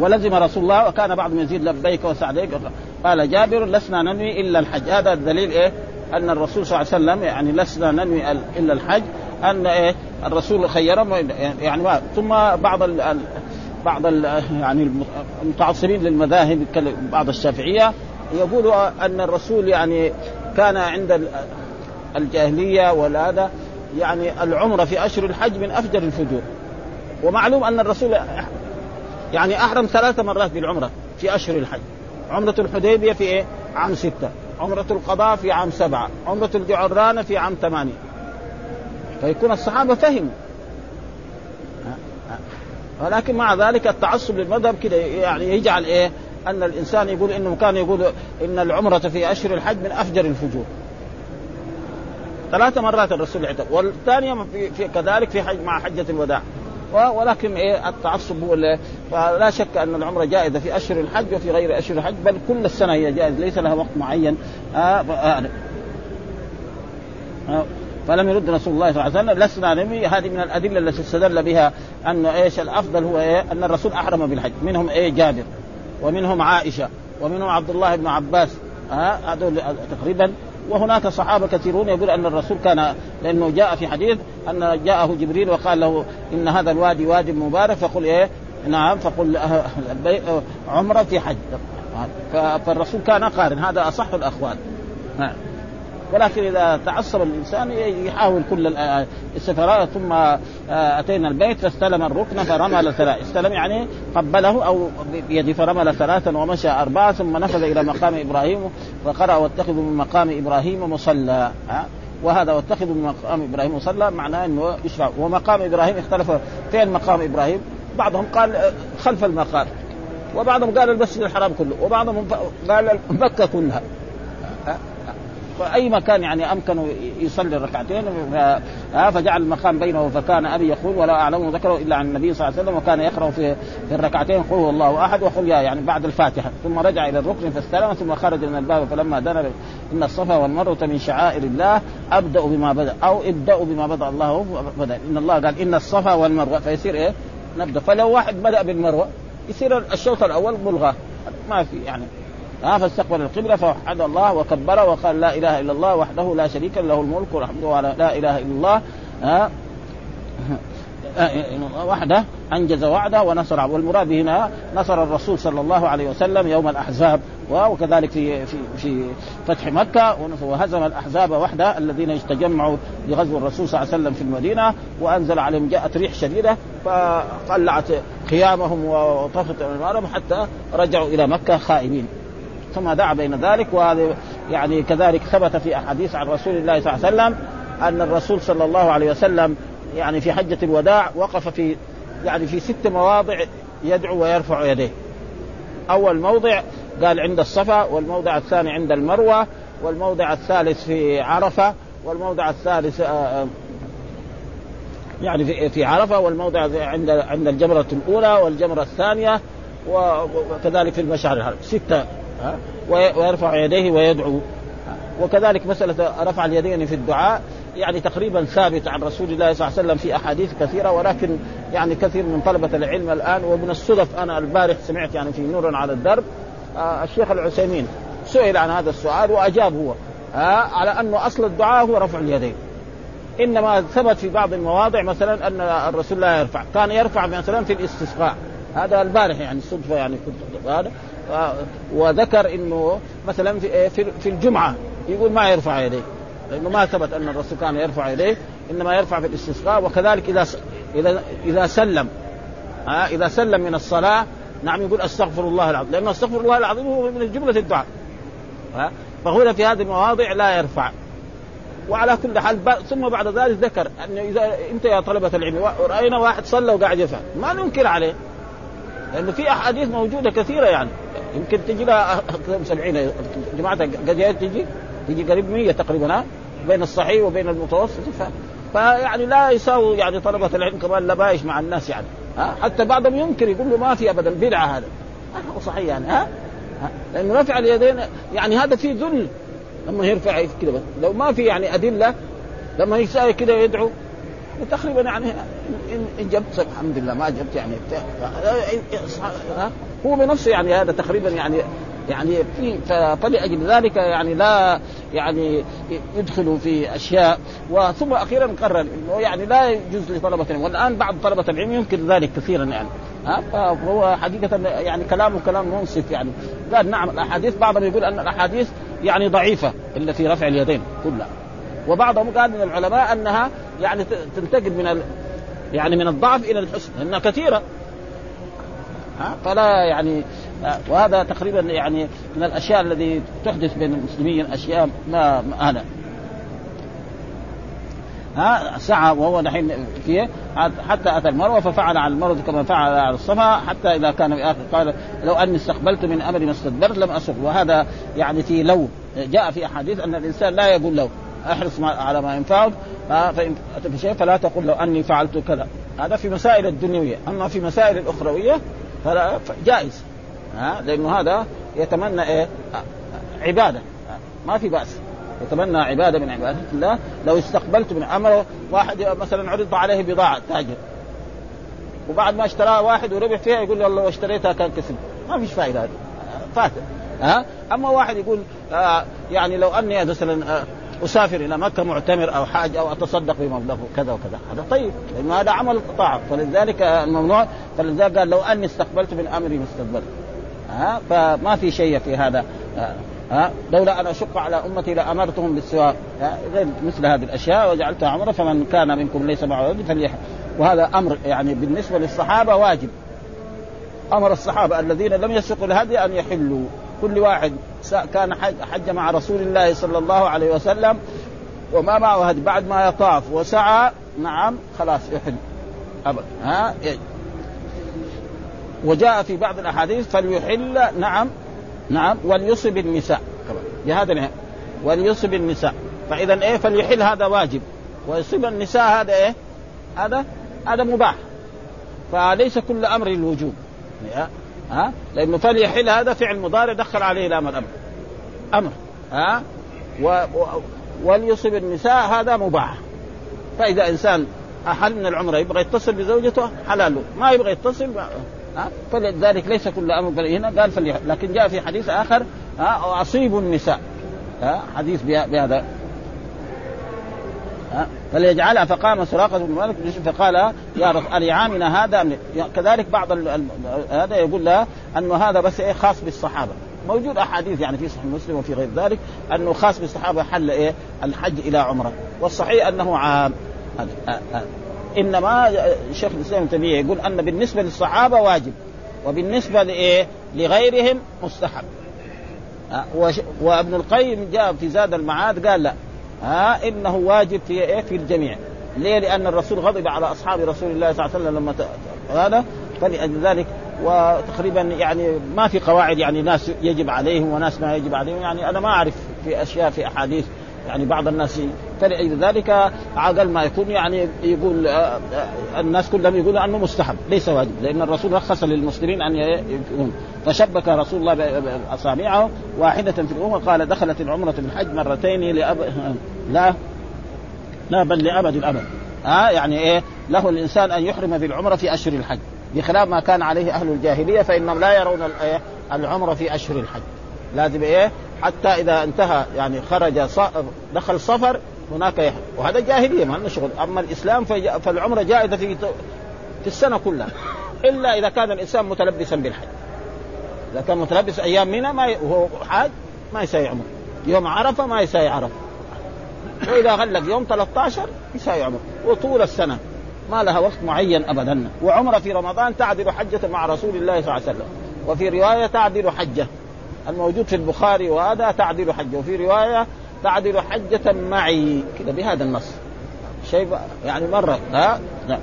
ولزم رسول الله وكان بعضهم يزيد لبيك وسعديك. قال جابر لسنا ننوي إلا الحج. هذا الدليل إيه؟ أن الرسول صلى الله عليه وسلم يعني لسنا ننوي إلا الحج. أن إيه؟ الرسول خيرهم يعني ما ثم بعض ال بعض ال يعني المتعصبين للمذاهب بعض الشافعية يقولوا أن الرسول يعني كان عند الجاهلية ولا يعني العمرة في أشهر الحج من أفجر الفجور. ومعلوم أن الرسول يعني أحرم ثلاث مرات بالعمرة في أشهر الحج عمرة الحديبية في إيه؟ عام ستة عمرة القضاء في عام سبعة عمرة الجعرانه في عام ثمانية فيكون الصحابة فهموا ولكن مع ذلك التعصب للمذهب كده يعني يجعل إيه؟ أن الإنسان يقول إنه كان يقول إن العمرة في أشهر الحج من أفجر الفجور. ثلاث مرات الرسول اعتق والثانية في, في كذلك في حج مع حجة الوداع. ولكن إيه التعصب هو فلا شك أن العمرة جائزة في أشهر الحج وفي غير أشهر الحج بل كل السنة هي جائزة ليس لها وقت معين. آه آه آه. فلم يرد رسول الله صلى الله عليه وسلم لسنا نبي هذه من الأدلة التي استدل بها انه إيش الأفضل هو إيه؟ أن الرسول أحرم بالحج. منهم إيه؟ جابر ومنهم عائشة ومنهم عبد الله بن عباس. هذول تقريبا وهناك صحابة كثيرون يقول أن الرسول كان لأنه جاء في حديث أن جاءه جبريل وقال له إن هذا الوادي وادي مبارك فقل إيه؟ نعم فقل عمرة في حج. فالرسول كان قارن هذا أصح الأقوال. نعم. ولكن إذا تعصب الإنسان يحاول كل السفراء ثم آه، أتينا البيت فاستلم الركن فرمل ثلاث استلم يعني قبله أو بيده فرمل ثلاثا ومشى أربعة ثم نفذ إلى مقام إبراهيم وقرأ واتخذوا من مقام إبراهيم مصلى وهذا واتخذوا من مقام إبراهيم مصلى معناه إنه يشرع. ومقام إبراهيم اختلف فين مقام إبراهيم؟ بعضهم قال آه، خلف المقام وبعضهم قال المسجد الحرام كله وبعضهم قال مكة كلها. فاي مكان يعني امكنه يصلي الركعتين فجعل المقام بينه فكان أبي يقول ولا أعلم ذكره إلا عن النبي صلى الله عليه وسلم وكان يقرأ في في الركعتين قل هو الله أحد وقل يا يعني بعد الفاتحة ثم رجع إلى الركن فاستلم ثم خرج من الباب فلما دنا إن الصفا والمروة من شعائر الله أبدأ بما بدأ أو ابدأوا بما بدأ الله بدأ. إن الله قال إن الصفا والمروة فيصير إيه؟ نبدأ. فلو واحد بدأ بالمروة يصير الشوط الأول ملغى. ما في يعني. ها فاستقبل القبلة فوحد الله وكبر وقال لا إله إلا الله وحده لا شريك له الملك والحمد على لا إله إلا الله ها وحده أنجز وعده ونصر والمراد هنا نصر الرسول صلى الله عليه وسلم يوم الأحزاب وكذلك في في في فتح مكة وهزم الأحزاب وحده الذين تجمعوا لغزو الرسول صلى الله عليه وسلم في المدينة وأنزل عليهم جاءت ريح شديدة فقلعت خيامهم وطفت انوارهم حتى رجعوا إلى مكة خائبين. ثم دعا بين ذلك وهذا يعني كذلك ثبت في أحاديث عن رسول الله صلى الله عليه وسلم أن الرسول صلى الله عليه وسلم يعني في حجة الوداع وقف في يعني في ست مواضع يدعو ويرفع يديه. أول موضع قال عند الصفا والموضع الثاني عند المروة والموضع الثالث في عرفة والموضع الثالث آه، يعني في في عرفة والموضع عند عند الجمرة الأولى والجمرة الثانية وكذلك في المشعر ستة ويرفع يديه ويدعو. وكذلك مسألة رفع اليدين في الدعاء يعني تقريبا ثابت عن رسول الله صلى الله عليه وسلم في أحاديث كثيرة ولكن يعني كثير من طلبة العلم الآن ومن الصدف. أنا البارح سمعت يعني في نور على الدرب آه الشيخ العثيمين سئل عن هذا السؤال وأجاب هو آه على أنه أصل الدعاء هو رفع اليدين. إنما ثبت في بعض المواضع مثلا أن الرسول لا يرفع، كان يرفع مثلا في الاستسقاء، هذا البارح يعني صدفه يعني كنت هذا. وذكر إنه مثلا في إيه، في الجمعة يقول ما يرفع يديه. لأنه ما ثبت أن الرسول كان يرفع يديه إنما يرفع في الاستسقاء. وكذلك إذا إذا إذا سلم ها إذا سلم من الصلاة نعم يقول أستغفر الله العظيم. لأنه أستغفر الله العظيم هو من جملة الدعاء. ها فهنا في هذه المواضع لا يرفع. وعلى كل حال ثم بعد ذلك ذكر أن إذا إنت يا طلبة العلم رأينا واحد صلى وقاعد يفعل. ما ننكر عليه. لأنه في أحاديث موجودة كثيرة يعني. يمكن تجي لها 70 جماعة قد تجي تجي قريب 100 تقريبا ها؟ بين الصحيح وبين المتوسط. ف... فيعني لا يساوي يعني طلبة العلم كمان لبايش مع الناس يعني ها؟ حتى بعضهم ينكر يقول له ما في ابدا بدعة هذا. هو صحيح يعني ها, ها؟ لأنه رفع اليدين يعني هذا فيه ذل. لما يرفع كذا لو ما في يعني أدلة لما يساوي كذا يدعو تقريبا يعني ان جبت الحمد لله ما جبت يعني هو بنفسه يعني هذا تقريبا يعني يعني في فلأجل ذلك يعني لا يعني يدخلوا في أشياء. وثم أخيرا قرر إنه يعني لا يجوز لطلبة العلم. والآن بعض طلبة العلم يمكن ذلك كثيرا يعني. ها؟ فهو حقيقة يعني كلامه كلام منصف يعني. قال نعم الأحاديث بعضهم يقول أن الأحاديث يعني ضعيفة إلا في رفع اليدين كلها. وبعضهم قال من العلماء أنها يعني تنتقل من ال... يعني من الضعف إلى الحسن لانها كثيرة. ها؟ فلا يعني وهذا تقريبا يعني من الأشياء الذي تحدث بين المسلمين أشياء ما, أنا. ها؟ سعى وهو نحن فيه حتى أتى المروة ففعل على المروة كما فعل على الصفا حتى إذا كان في آخر قال لو أني استقبلت من امري ما استدبرت لم اسق وهذا يعني في لو جاء في أحاديث أن الإنسان لا يقول لو. أحرص على ما ينفعك فان شيء فلا تقل لو أني فعلت كذا. هذا في مسائل الدنيوية. أما في مسائل الأخروية فلا جائز ها لأنه هذا يتمنى إيه؟ عبادة ما في بأس. يتمنى عبادة من عبادات الله. لو استقبلت من أمر واحد مثلا عرض عليه بضاعة تاجر. وبعد ما اشتراها واحد وربح فيها يقول له لو اشتريتها كان كسب ما فيش فائده هذه. فات ها. أما واحد يقول آه يعني لو أني مثلا آه أسافر إلى مكة معتمر أو حاج أو أتصدق بمبلغ كذا وكذا. هذا طيب لأنه هذا عمل طاعة. فلذلك الممنوع فلذلك قال لو أني استقبلت من أمري ما استقبلت ها؟ فما في شيء في هذا. ها؟ لولا أن أشق على أمتي لأمرتهم بالسواك. غير مثل هذه الأشياء وجعلتها عمرة فمن كان منكم ليس معه فليح. وهذا أمر يعني بالنسبة للصحابة واجب. أمر الصحابة الذين لم يسقوا الهدي أن يحلوا. كل واحد كان حج مع رسول الله صلى الله عليه وسلم وما معه بعد ما يطاف وسعى نعم خلاص يحل ابدا ها؟ وجاء في بعض الأحاديث فليحل نعم نعم وليصب النساء. بهذا وليصب النساء. فإذا إيه؟ فليحل هذا واجب. ويصب النساء هذا إيه؟ هذا هذا مباح. فليس كل أمر الوجوب ها؟ لأنه فليحل هذا فعل مضارع دخل عليه لام الامر أمر. ها؟ و... و... وليصب النساء هذا مباح. فإذا إنسان أحل من العمره يبغى يتصل بزوجته حلال. له ما يبغى يتصل ها؟ فلذلك ليس كل أمر هنا قال فليحل. لكن جاء في حديث آخر ها؟ أصيب النساء. ها؟ حديث بهذا فليجعلها. فقام سراقة بن مالك فقال يا رب أليعامنا هذا كذلك بعض هذا يقول لها أنه هذا بس إيه خاص بالصحابة. موجود أحاديث يعني في صحيح مسلم وفي غير ذلك أنه خاص بالصحابة حل إيه الحج إلى عمرة. والصحيح أنه عام. إنما الشيخ الإسلام ابن تيمية يقول أن بالنسبة للصحابة واجب وبالنسبة لإيه لغيرهم مستحب. وابن القيم جاء في زاد المعاد قال لا. ها إنه واجب في إيه؟ في الجميع. ليه؟ لأن الرسول غضب على أصحاب رسول الله صلى الله عليه وسلم لما هذا. فلأجل ذلك وتقريبا يعني ما في قواعد يعني ناس يجب عليهم وناس ما يجب عليهم. يعني أنا ما أعرف في أشياء في أحاديث يعني بعض الناس فلذلك عقل ما يكون يعني يقول آه، آه، الناس كلهم يقولوا أنه مستحب ليس واجب لأن الرسول رخص للمسلمين أن يكون فشبك رسول الله باصابعه واحدة في الأمة قال دخلت العمرة في الحج مرتين لأب لا لا بل لأبد الأبد. ها يعني إيه؟ له الإنسان أن يحرم بالعمره في أشهر الحج. بخلاف ما كان عليه أهل الجاهلية فإنهم لا يرون إيه؟ العمرة في أشهر الحج. لازم إيه؟ حتى إذا انتهى يعني خرج دخل صفر هناك يحرم وهذا جاهلية ما لنا شغل. أما الإسلام فالعمرة جائزه في في السنة كلها. إلا إذا كان الإنسان متلبسا بالحج. إذا كان متلبس أيام منى ما. وهو حاج ما يساوي عمره يوم عرفة ما يساوي عرفه وإذا غلق يوم 13 يساوي عمره وطول السنة. ما لها وقت معين ابدا. وعمرة في رمضان تعدل حجة مع رسول الله صلى الله عليه وسلم. وفي رواية تعدل حجة. الموجود في البخاري وهذا تعدل حجة. وفي رواية تعدل حجة معي. كذا بهذا النص. شيء يعني مرة. ها لا.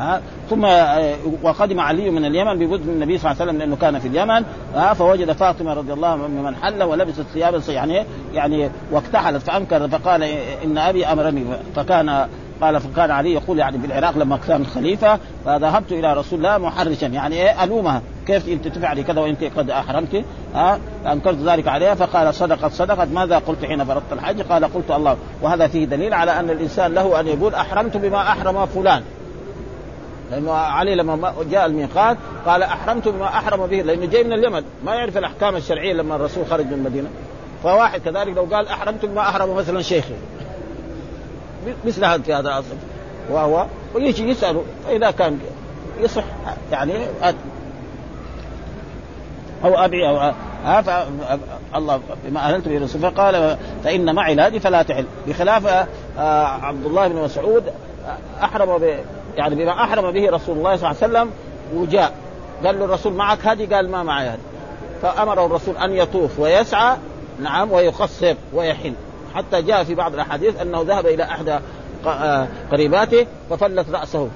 ها؟ ثم آه، وقدم علي من اليمن ببدء النبي صلى الله عليه وسلم لأنه كان في اليمن. ها؟ فوجد فاطمة رضي الله عنها من حل ولبست ثيابا يعني يعني واكتحلت فأنكر فقال إن أبي أمرني. فكان قال فكان علي يقول يعني في العراق لما كان خليفة فذهبت إلى رسول الله محرشا. يعني إيه ألومها. كيف انت تفعلي كذا وانت قد أحرمت؟ ها؟ أنكرت ذلك عليها فقال صدقت صدقت. ماذا قلت حين فرضت الحج؟ قال قلت الله وهذا فيه دليل على أن الإنسان له أن يقول أحرمت بما أحرم فلان. لأنه علي لما جاء الميقات قال أحرمت بما أحرم به. لأنه جاي من اليمن. ما يعرف الأحكام الشرعية لما الرسول خرج من المدينة. فواحد كذلك لو قال أحرمت بما أحرم مثلا شيخي. مثل هذا في هذا الاصل وهو ويجي يسأله فاذا كان يصح يعني أو أبي أو ها الله بما اهلت به الرسول. فقال فإن معي الهدي فلا تحل. بخلاف آه، عبد الله بن مسعود أحرم ب يعني بما أحرم به رسول الله صلى الله عليه وسلم وجاء. قال له الرسول معك هدي؟ قال ما معي هدي. فأمره الرسول أن يطوف ويسعى نعم ويقصر ويحل. حتى جاء في بعض الأحاديث أنه ذهب إلى احدى آه، قريباته ففلت رأسه.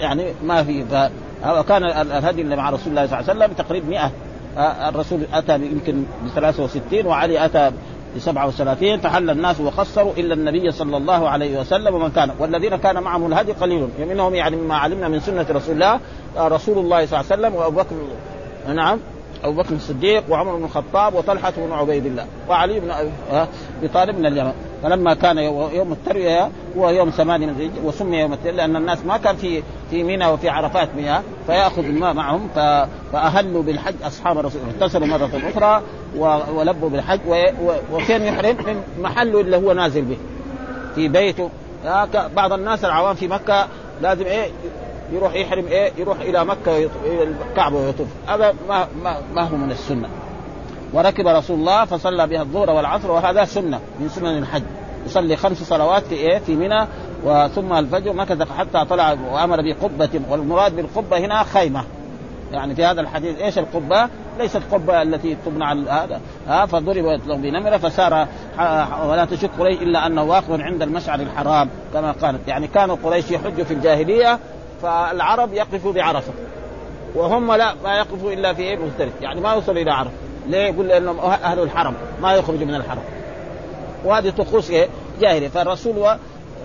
يعني ما في وكان الهدي اللي مع رسول الله صلى الله عليه وسلم تقريبا 100 آه، الرسول أتى يمكن ب 63 وعلي أتى ب 37 فحل الناس وقصروا إلا النبي صلى الله عليه وسلم ومن كان. والذين كان معهم الهدي قليل منهم يعني مما علمنا من سنة رسول الله آه، رسول الله صلى الله عليه وسلم وأبو بكر. نعم. أبو بكر الصديق وعمر بن الخطاب وطلحة بن عبيد الله وعلي بن ابي طالب من اليمن. فلما كان يوم التروية هو يوم ثمانية من وسمي يوم التروية لأن الناس ما كان في في منى وفي عرفات مياه فيأخذ الماء معهم فأهلوا بالحج أصحاب الرسول اغتسلوا مرة أخرى ولبوا بالحج وفين يحرم من محله اللي هو نازل به. في بيته. بعض الناس العوام في مكة لازم إيه؟ يروح يحرم إيه؟ يروح إلى مكة إلى الكعبة ويطوف. هذا ما ما, ما هو من السنة. وركب رسول الله فصلى بها الظهر والعصر وهذا سنة من سنن الحج. يصلي خمس صلوات في إيه؟ في منى وثم الفجر مكث حتى طلع وأمر بقبة. والمراد بالقبة هنا خيمة. يعني في هذا الحديث إيش القبة؟ ليست قبة التي تبنى على هذا. ها فضرب له بنمرة فسار ولا تشك قريش إلا أنه واقف عند المشعر الحرام كما قالت يعني كانوا قريش يحجوا في الجاهلية فالعرب يقفوا بعرفه وهم لا ما يقفوا الا في إيه مختلف يعني ما يوصلوا إلى عرفه ليه؟ يقول لانهم أهل الحرم ما يخرجوا من الحرم وهذه طقوس إيه؟ جاهليه فالرسول و...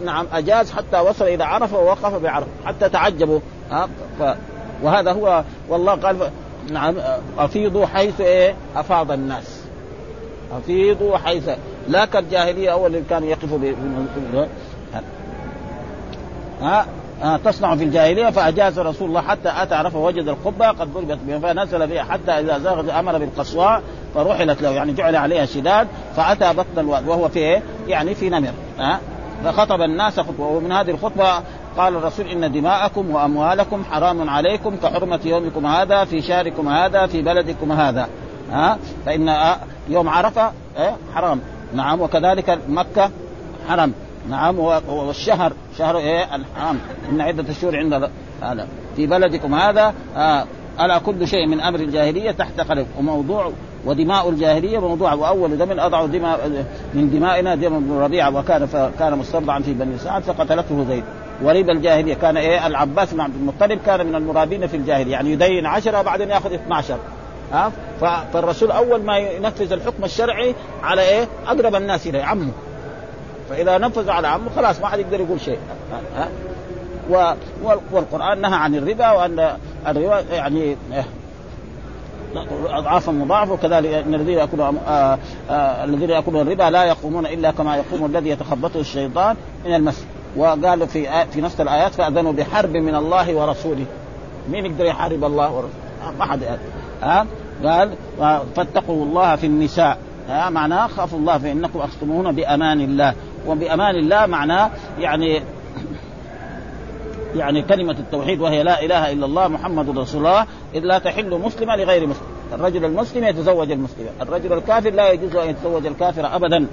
نعم اجاز حتى وصل إلى عرفه ووقف بعرفه حتى تعجبوا ها ف... وهذا هو والله قال نعم افيضوا حيث إيه؟ افاض الناس افيضوا حيث لا كالجاهليه اول اللي كانوا يقفوا ب... ها آه تصنع في الجاهلية فأجاز رسول الله حتى أتى عرفه وجد القبة قد ضربت فنزل بها حتى إذا زاغت أمر بالقصواء فرحلت له يعني جعل عليها شداد فأتى بطن الواد وهو في إيه؟ يعني في نمر آه. فخطب الناس خطبة ومن هذه الخطبة قال الرسول إن دماءكم وأموالكم حرام عليكم كحرمة يومكم هذا في شهركم هذا في بلدكم هذا ها آه. فإن آه يوم عرفة آه حرام. نعم وكذلك مكة حرم نعم والشهر شهر إيه؟ الحرام. إن عدة الشهور عند هذا. في بلدكم هذا آه ألا كل شيء من أمر الجاهلية تحت قلب وموضوع ودماء الجاهلية موضوع وأول دم أضع دماء من دمائنا دم بن ربيعة وكان كان مسترضعا في بني سعد فقتلته زيد. وربا الجاهلية كان إيه؟ العباس بن عبد المطلب كان من المرابين في الجاهلية. يعني يدين عشرة بعدين يأخذ 12 ها؟ فالرسول أول ما ينفذ الحكم الشرعي على إيه؟ أقرب الناس إليه عمه. فإذا نفذ على عمه خلاص ما حد يقدر يقول شيء. ها؟ والقرآن نهى عن الربا وأن الربا يعني أضعافا مضاعفة وكذلك إن الذين يأكلون آه آه الذين يأكلون الربا لا يقومون إلا كما يقوم الذي يتخبطه الشيطان من المس. وقال في آه في نفس الآيات فأذنوا بحرب من الله ورسوله. مين يقدر يحارب الله ورسوله؟ ما حد ها؟ قال فاتقوا الله في النساء. ها؟ معناه خافوا الله فإنكم اخصمون بأمان الله. وبأمان الله معناه يعني يعني كلمة التوحيد وهي لا إله إلا الله محمد رسول الله إذ لا تحل مسلمة لغير مسلم. الرجل المسلم يتزوج المسلمة الرجل الكافر لا يجوز أن يتزوج الكافر أبدا.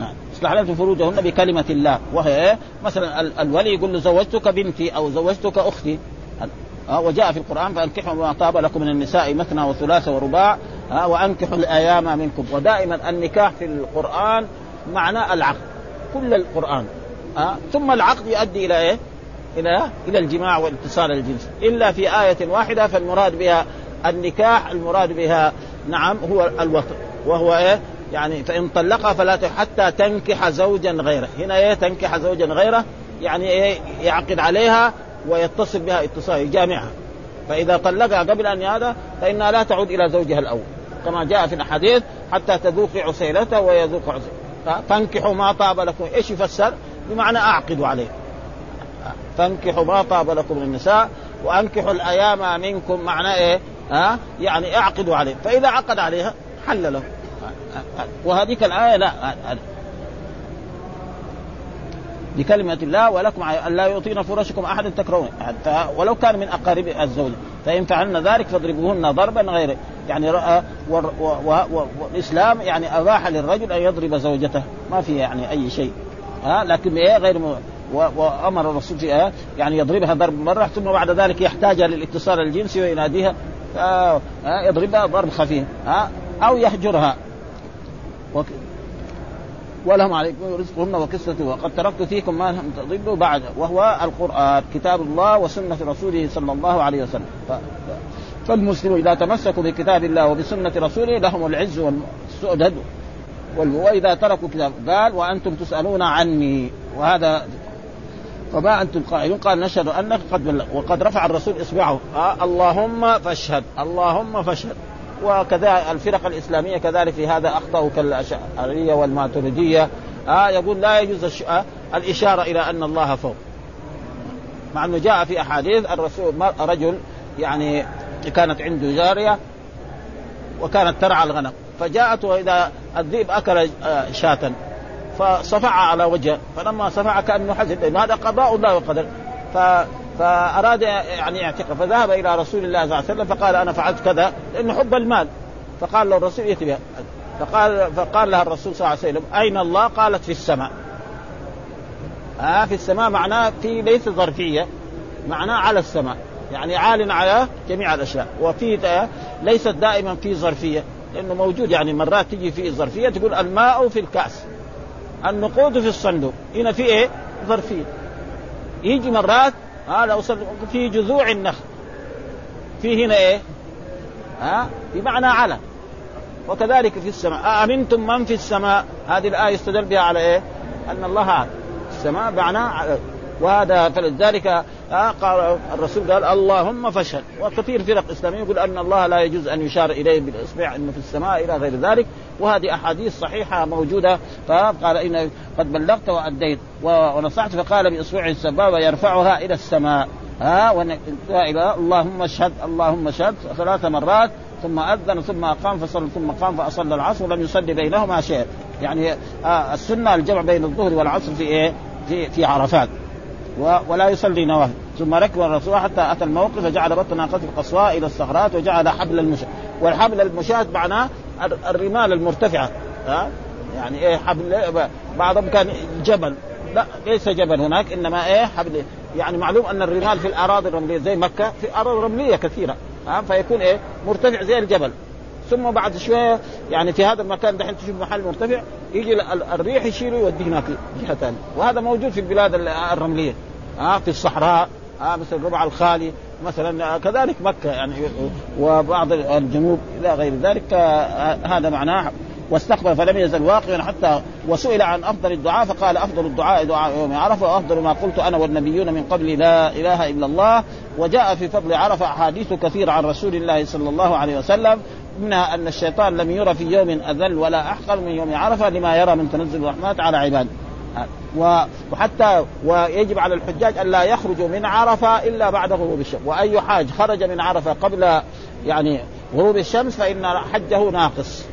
نعم. استحللت فروجهن بكلمة الله. وهي مثلا الولي يقول له زوجتك بنتي أو زوجتك أختي. وجاء في القرآن فأنكحوا ما طاب لكم من النساء مثنى وثلاث ورباع. وأنكحوا الأيام منكم. ودائما النكاح في القرآن معنى العقد كل القرآن أه؟ ثم العقد يؤدي إلى إيه؟ إلى إلى الجماع والاتصال الجنسي إلا في آية واحدة فالمراد بها النكاح المراد بها نعم هو الوطن وهو إيه؟ يعني فإن طلقها فلا حتى تنكح زوجا غيره، هنا إيه تنكح زوجا غيره يعني إيه يعقد عليها ويتصل بها اتصال يجامعها. فإذا طلقها قبل أن هذا فإنها لا تعود إلى زوجها الأول، كما جاء في الحديث حتى تذوقي عسيلته ويذوق عسيلته. فانكحوا ما طاب لكم، إيش يفسر؟ بمعنى اعقدوا عليه فانكحوا ما طاب لكم من النساء وأنكحوا الأيام منكم معنى إيه؟ ها؟ يعني أعقدوا عليه فإذا عقد عليها حل له وهذيك الآية لا بكلمة الله ولكم أن لا يعطينا فرشكم أحد تكرهون. ولو كان من أقارب الزوج. فإن فعلنا ذلك فاضربوهن ضربا غير يعني والإسلام يعني أباح للرجل أن يضرب زوجته. ما في يعني أي شيء. ها؟ لكن إيه غير م... وأمر الرسول في إيه؟ يعني يضربها ضرب مرة ثم بعد ذلك يحتاجها للاتصال الجنسي ويناديها. آه يضربها ضرب خفيف. ها؟ أو يهجرها. ولهم عليكم رزقهن وكسوته وقد تركت فيكم ما لم تضلوا بعد وهو القرآن كتاب الله وسنة رسوله صلى الله عليه وسلم. ف... فالمسلم إذا تمسكوا بكتاب الله وبسنة رسوله لهم العز والسؤدد وإذا تركوا كتاب قال وأنتم تسألون عني. وهذا فما أنتم قائلون؟ قال نشهد أنك قد وقد رفع الرسول إصبعه. آه اللهم فاشهد اللهم فاشهد. وكذا الفرق الإسلامية كذلك في هذا أخطأوا كالأشعرية والماتريدية. آه يقول لا يجوز الش... آه الإشارة إلى أن الله فوق. مع أنه جاء في أحاديث الرسول رجل يعني كانت عنده جارية وكانت ترعى الغنم. فجاءت وإذا الذئب أكل شاة فصفع على وجهه. فلما صفع كأنه حزن هذا قضاء الله وقدر. ف فأراد يعني يعتق فذهب إلى رسول الله صلى الله عليه وسلم فقال أنا فعلت كذا لأنه حب المال. فقال له الرسول ائت بها. فقال فقال لها الرسول صلى الله عليه وسلم أين الله؟ قالت في السماء. آه في السماء معناه في ليس ظرفية معناه على السماء. يعني عال على جميع الأشياء. وفي ليست دائما في ظرفية لأنه موجود يعني مرات تجي في ظرفية تقول الماء في الكأس. النقود في الصندوق. هنا في إيه؟ ظرفية. يجي مرات هذا في جذوع النخل. في هنا إيه؟ ها؟ بمعنى على. وكذلك في السماء. أأمنتم من في السماء؟ هذه الآية يستدل بها على إيه؟ أن الله السماء معناه وهذا فلذلك قال الرسول قال اللهم فاشهد. وكثير فرق اسلاميه يقول أن الله لا يجوز أن يشار إليه بالإصبع إنه في السماء إلى غير ذلك. وهذه أحاديث صحيحة موجودة. فقال إن قد بلغت وأديت ونصحت فقال باصبعه السبابه يرفعها إلى السماء. ها إلى اللهم اشهد اللهم اشهد ثلاث مرات ثم أذن ثم أقام فصلى ثم قام فأصلى العصر ولم يصلي بينهما شيء. يعني السنة الجمع بين الظهر والعصر في إيه؟ في في عرفات. ولا يصلي نوافل. ثم ركب الرسول حتى أتى الموقف فجعل بطن ناقته القصواء إلى الصخرات وجعل حبل المشاة. والحبل المشاة معناه الرمال المرتفعة. ها؟ يعني إيه حبل بعضهم كان جبل. لا ليس جبل هناك إنما إيه حبل. يعني معلوم أن الرمال في الأراضي الرملية زي مكة في أراضي رملية كثيرة. ها؟ فيكون إيه مرتفع زي الجبل. ثم بعد شوية يعني في هذا المكان دحين تشوف محل مرتفع يجي الريح يشيله يوديه هناك جهه ثانية. وهذا موجود في البلاد الرملية. ها في الصحراء ها مثل الربع الخالي مثلا كذلك مكة يعني وبعض الجنوب إلى غير ذلك هذا معناه. واستقبل فلم يزل واقعا حتى وسئل عن أفضل الدعاء فقال أفضل الدعاء دعاء يوم عرفة وأفضل ما قلت أنا والنبيون من قبل لا إله إلا الله. وجاء في فضل عرفة أحاديث كثيرة عن رسول الله صلى الله عليه وسلم. منها أن الشيطان لم يرى في يوم أذل ولا أحقر من يوم عرفة لما يرى من تنزل الرحمات على عباده. وحتى ويجب على الحجاج أن لا يخرجوا من عرفة إلا بعد غروب الشمس. وأي حاج خرج من عرفة قبل يعني غروب الشمس فإن حجه ناقص.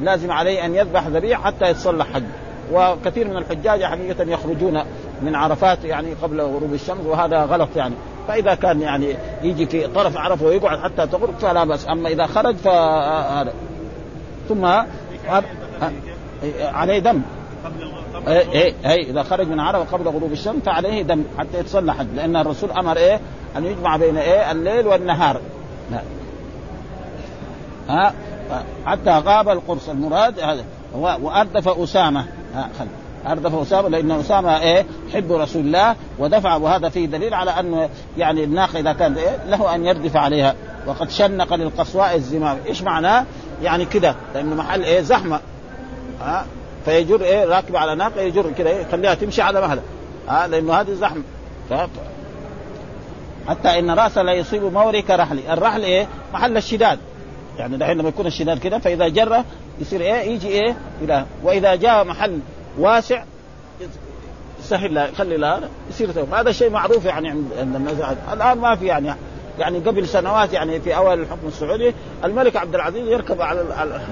لازم عليه أن يذبح ذبيح حتى يتصلح حج. وكثير من الحجاج حقيقة يخرجون من عرفات يعني قبل غروب الشمس وهذا غلط يعني. فإذا كان يعني يجي في طرف عرفه ويقعد حتى تغرب فلا بأس. أما إذا خرج فهذا. ثم عليه دم. اي اي إيه إذا خرج من عرفة قبل غروب الشمس فعليه دم حتى يتصلح لأن الرسول أمر إيه؟ أن يجمع بين إيه؟ الليل والنهار. ها؟ حتى غاب القرص. المراد هذا. وأردف أسامة. ها خل. اردف أسامة لأن أسامة إيه؟ حب رسول الله ودفع وهذا فيه دليل على انه يعني الناقة إذا كان إيه؟ له أن يردف عليها. وقد شنق للقصواء الزمام. إيش معناه؟ يعني كده لأنه محل إيه؟ زحمة. ها؟ فيجر إيه؟ راكب على ناقة يجر كده إيه؟ يخليها تمشي على مهله ها؟ لأنه هذه زحمه. حتى إن راسه لا يصيب مورك رحلي الرحل إيه؟ محل الشداد. يعني دحين لما يكون الشداد كده فإذا جره يصير إيه؟ يجي إيه؟ إلى. وإذا جاء محل واسع سهل لا يخلي لا يصير هذا شيء معروف يعني عند الناس الآن ما في يعني يعني قبل سنوات يعني في اول الحكم السعودي الملك عبد العزيز يركب على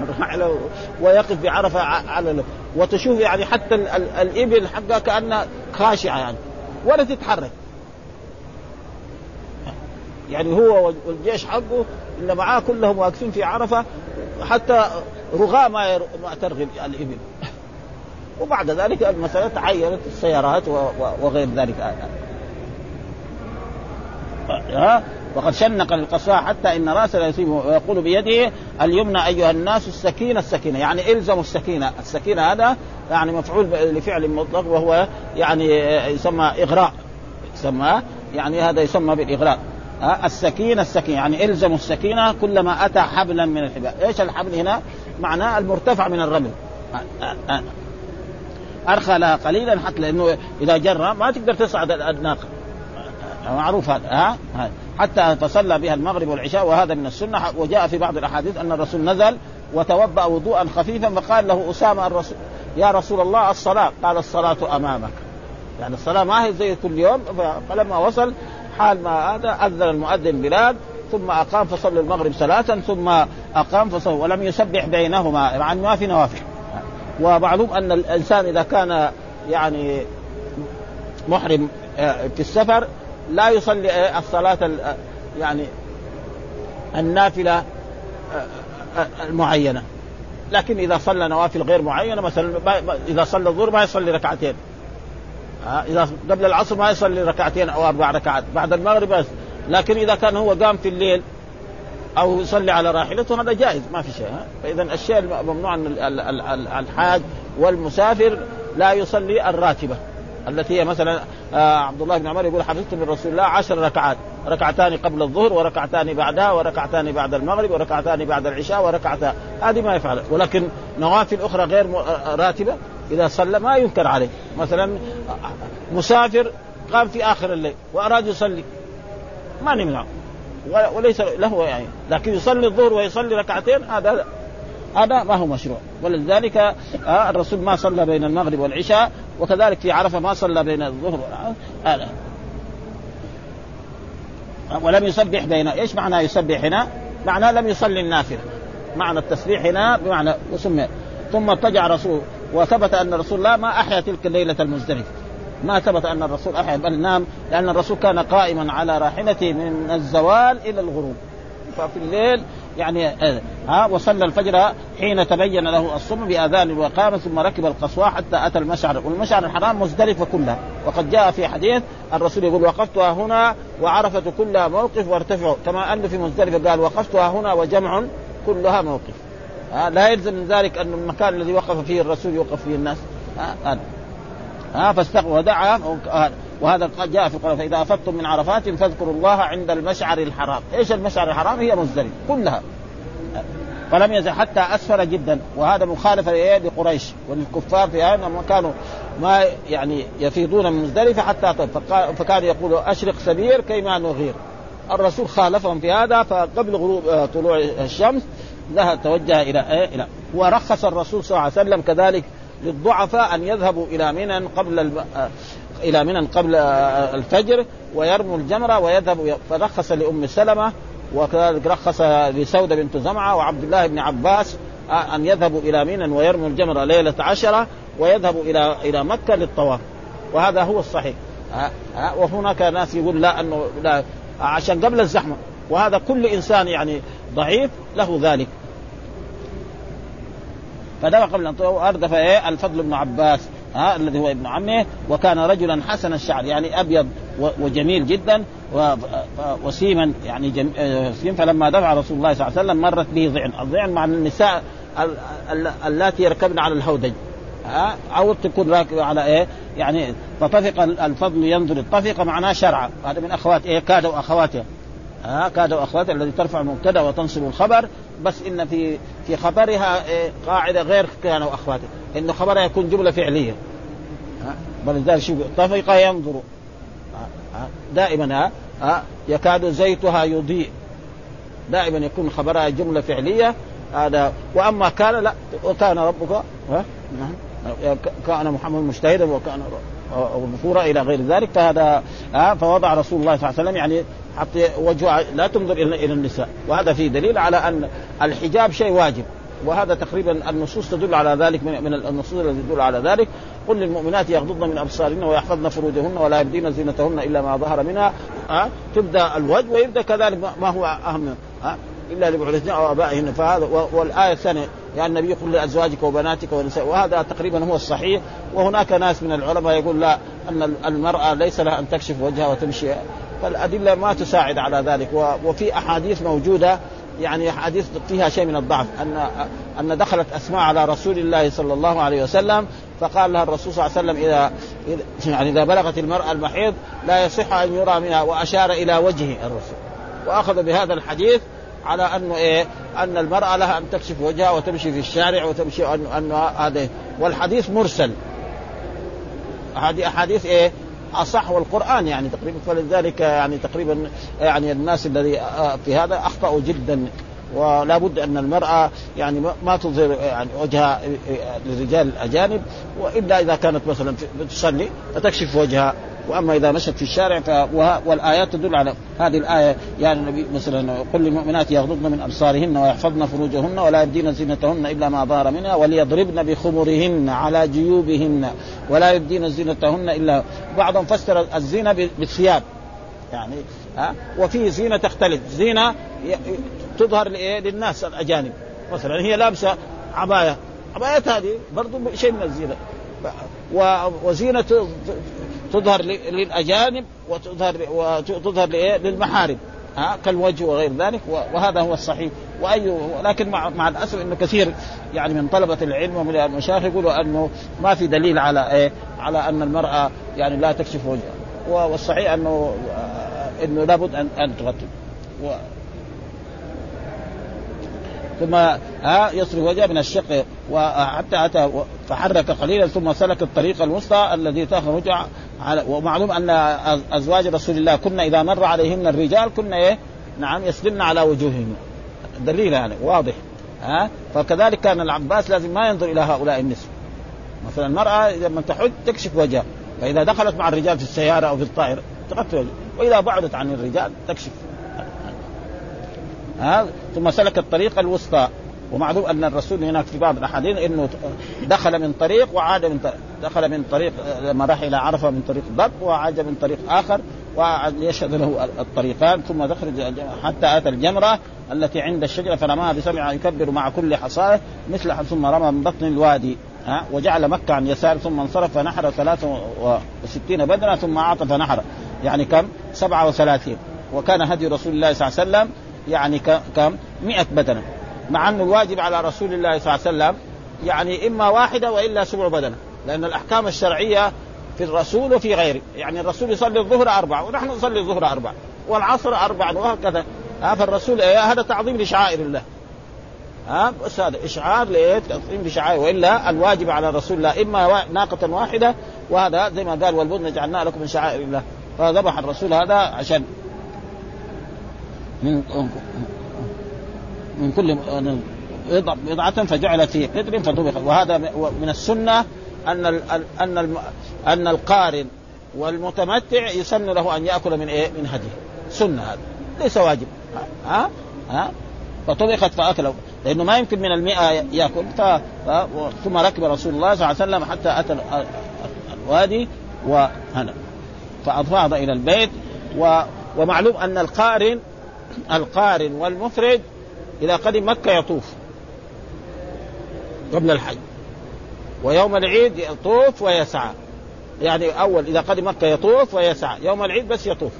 الرحله ويقف بعرفة على وتشوف يعني حتى الإبل حقها كأنها خاشعة يعني ولا تتحرك. يعني هو والجيش حقه اللي معاه كلهم واقفين في عرفة حتى رغاء ما ما ترغب الإبل. وبعد ذلك المسألة تعينت السيارات وغير ذلك. ها؟ وقد شنق للقصاء حتى إن راسه لا يصيبه ويقول بيده اليمنى أيها الناس السكينة السكينة. يعني إلزموا السكينة، السكينة هذا يعني مفعول لفعل مطلق وهو يعني يسمى إغراء. يسمى يعني هذا يسمى بالإغراء. السكينة السكينة. يعني إلزموا السكينة كلما أتى حبلا من الحبال. إيش الحبل هنا؟ معناه المرتفع من الرمل. أرخى لها قليلا حتى لأنه إذا جر ما تقدر تصعد الناقة معروف هذا ها؟ حتى تصلى بها المغرب والعشاء وهذا من السنة. وجاء في بعض الأحاديث أن الرسول نزل وتوضأ وضوءا خفيفا فقال له أسامة الرسول يا رسول الله الصلاة. قال الصلاة أمامك. يعني الصلاة ما هي زي كل يوم فلما وصل حال ما هذا أذن المؤذن بلال ثم أقام فصلى المغرب صلاة ثم أقام فصلى ولم يسبح بينهما مع ما في نوافل. ومعلوم أن الإنسان إذا كان يعني محرم آه، في السفر لا يصلي آه، الصلاة آه، يعني النافلة المعينة. لكن إذا صلى نوافل غير معينة مثلا إذا صلى الظهر ما يصلي ركعتين. إذا قبل العصر ما يصلي ركعتين أو أربع ركعات بعد المغرب بس لكن إذا كان هو قام في الليل أو يصلي على راحلته هذا جائز ما في شيء فإذا الشيء الممنوع أن الحاج والمسافر لا يصلي الراتبة التي هي مثلا آه عبد الله بن عمر يقول حفظت من رسول الله عشر ركعات ركعتان قبل الظهر وركعتان بعدها وركعتان بعد المغرب وركعتان بعد العشاء وركعتان هذه ما يفعل. ولكن نوافل أخرى غير راتبة إذا صلى ما ينكر عليه. مثلا مسافر قام في آخر الليل وأراد يصلي ما نمنعه. وليس له يعني. لكن يصلي الظهر ويصلي ركعتين هذا هذا ما هو مشروع. ولذلك آه الرسول ما صلى بين المغرب والعشاء وكذلك في عرفة ما صلى بين الظهر هذا. ولم يسبح بين إيش معنى يسبح هنا؟ معناه لم يصلي النافلة. معنى التسبيح هنا بمعنى وسمي. ثم اضطجع رسول وثبت أن رسول الله ما أحيا تلك الليلة المزدلفة. ما ثبت أن الرسول أحيا بل نام لأن الرسول كان قائما على راحلته من الزوال إلى الغروب. ففي الليل يعني ها وصلى الفجر حين تبين له الصبح بأذان وقام ثم ركب القصواء حتى أتى المشعر. والمشعر الحرام مزدلفه كلها وقد جاء في حديث الرسول يقول وقفتها هنا وعرفت كلها موقف وارتفعوا كما انه في مزدلفة قال وقفتها هنا وجمع كلها موقف. ها لا يلزم من ذلك أن المكان الذي وقف فيه الرسول يوقف فيه الناس. ها فاستغفر ودعا وهذا قد جاء في القران فإذا أفضتم من عرفات فاذكروا الله عند المشعر الحرام، إيش المشعر الحرام؟ هي مزدلفة كلها. فلم يزل حتى أسفل جدا وهذا مخالفه لقريش وللكفار في هذا ما كانوا ما يعني يفيضون من مزدلفة حتى فكان يقول أشرق سبير كيما نغير. الرسول خالفهم في هذا فقبل غروب آه، طلوع الشمس ذهب توجه إلى إيه؟ إلى ورخص الرسول صلى الله عليه وسلم كذلك للضعفاء أن يذهبوا إلى منى قبل الب... آه، إلى منى قبل آه، الفجر ويرموا الجمرة ويذهبوا فرخص لأم سلمة وكذلك رخص لسودة بنت زمعة وعبد الله بن عباس أن يذهبوا إلى منى ويرموا الجمرة ليلة عشرة ويذهبوا إلى إلى مكة للطواف. وهذا هو الصحيح. وهناك ناس يقول لا أنه لا عشان قبل الزحمة. وهذا كل إنسان يعني ضعيف له ذلك. فدفع قبل أن اردف إيه الفضل بن عباس ها الذي هو ابن عمه وكان رجلا حسن الشعر يعني أبيض وجميل جدا وسيما يعني جم... سيم فلما دفع رسول الله صلى الله عليه وسلم مرت به ضعن، الضعن مع النساء اللاتي يركبن على الهودج ها أو تكون راكبه على إيه؟ يعني فطفق الفضل ينظر. الطفق معناه شرعا هذا من أخوات إيه؟ كادوا اخواتها ها كادوا اخواتها الذي ترفع المبتدأ وتنصب الخبر بس إن في في خبرها إيه قاعدة غير كانوا اخواتها إنه خبرها يكون جملة فعلية. ولذلك شوف طفق ينظر. دائما ها؟ يكاد زيتها يضيء. دائما يكون خبرها جملة فعلية. هذا وأما كان لا وكان ربك ها؟ نعم. كان محمد مجتهدا وكان غفورا إلى غير ذلك فهذا ها فوضع رسول الله صلى الله عليه وسلم يعني حط وجهه لا تنظر إلى النساء وهذا فيه دليل على أن الحجاب شيء واجب وهذا تقريبا النصوص تدل على ذلك من النصوص التي تدل على ذلك قل للمؤمنات يغضضن من أبصارهن ويحفظن فروجهن ولا يبدين زينتهن إلا ما ظهر منها أه؟ تبدأ الوجه ويبدأ كذلك ما هو أهم أه؟ إلا لبعولتهن أو آبائهن فهذا والآية الثانية يا النبي قل لأزواجك وبناتك ونساء وهذا تقريبا هو الصحيح. وهناك ناس من العلماء يقول لا أن المرأة ليس لها أن تكشف وجهها وتمشي. فالأدلة ما تساعد على ذلك. وفي أحاديث موجودة يعني حديث فيها شيء من الضعف. ان أن دخلت أسماء على رسول الله صلى الله عليه وسلم فقال لها الرسول صلى الله عليه وسلم اذا يعني إذا بلغت المرأة المحيض لا يصح أن يرى منها وأشار إلى وجهه الرسول. وأخذ بهذا الحديث على انه إيه أن المرأة لها أن تكشف وجهها وتمشي في الشارع وتمشي ان هذا والحديث مرسل. هذه أحاديث إيه أصح والقرآن يعني تقريبا فلذلك يعني تقريبا يعني الناس الذي في هذا أخطأوا جدا. ولا بد أن المرأة يعني ما تظهر يعني وجهها للرجال الأجانب وإلا إذا كانت مثلا تصلي فتكشف وجهها. وأما إذا مشت في الشارع ف... والآيات تدل على هذه الآية. يعني النبي مثلا قل للمؤمنات يغضضن من أبصارهن ويحفظن فروجهن ولا يبدين زينتهن إلا ما ظهر منها وليضربن بخمرهن على جيوبهن ولا يبدين زينتهن إلا بعضهم فسر الزينة بالثياب. يعني ها؟ وفي زينة تختلف. زينة تظهر لإيه؟ للناس الأجانب. مثلا هي لابسة عباية. عباية هذه برضو شيء من الزينة. وزينة تظهر للأجانب وتظهر وتظهر للمحارم. ها؟ كالوجه وغير ذلك. وهذا هو الصحيح. واي لكن مع, مع الأسف انه كثير يعني من طلبة العلم ومن المشايخ يقولوا أنه ما في دليل على إيه؟ على أن المرأة يعني لا تكشف وجهها. والصحيح انه إنه لابد ان أن تغطي ثم ها يصرف وجهه من الشق وحتى أتى فحرك قليلا ثم سلك الطريق الوسطى الذي تخرج على ومعلوم أن أزواج رسول الله كنا إذا مر عليهن الرجال كنا إيه؟ نعم يسلمن على وجوههن. دليل يعني واضح. ها؟ فكذلك كان العباس لازم ما ينظر إلى هؤلاء النساء مثلا المرأة لما تحج تكشف وجهها فإذا دخلت مع الرجال في السيارة أو في الطائرة تغطي وجهها وإذا بعدت عن الرجال تكشف. ها ثم سلك الطريق الوسطى. ومعلوم أن الرسول هناك في بعض الأحاديث إنه دخل من طريق وعاد من طريق دخل من طريق لما راح إلى عرفة من طريق ضب وعاد من طريق آخر ويشهد له الطريقان ثم دخل حتى أتى الجمرة التي عند الشجرة فرماها بسبع يكبر مع كل حصاه مثل ثم رمى من بطن الوادي ها وجعل مكة عن يسار ثم انصرف فنحر 63 بدنة ثم أعطى فنحر يعني كم؟ 37 وكان هدي رسول الله صلى الله عليه وسلم يعني كم 100 بدنة. مع انه الواجب على رسول الله صلى الله عليه وسلم يعني إما واحدة وإلا سبع بدنة. لأن الأحكام الشرعية في الرسول وفي غيره. يعني الرسول يصلي الظهر أربعة ونحن نصلي الظهر أربعة والعصر أربعة وهكذا. ها فالرسول إيه هذا تعظيم لشعائر الله. ها بس هذا إشعار لايه؟ تعظيم لشعائر. وإلا الواجب على رسول الله إما ناقة واحدة وهذا زي ما قال والبدن جعلنا لكم من شعائر الله. فذبح الرسول هذا عشان من من كل بضعة فجعلت في قدر فطبخ وهذا من السنة أن أن أن القارن والمتمتع يسن له أن يأكل من إيه؟ من هديه. سنة هذا ليس واجب. ها؟ ها؟ فطبخت فأكل لأنه ما يمكن من المئة يأكل. ف... ف... ثم ركب رسول الله صلى الله عليه وسلم حتى أتى الوادي وهنا. فأفاض إلى البيت. و... ومعلوم أن القارن القارن والمفرد إذا قدم مكة يطوف قبل الحج. ويوم العيد يطوف ويسعى. يعني أول إذا قدم مكة يطوف ويسعى. يوم العيد بس يطوف.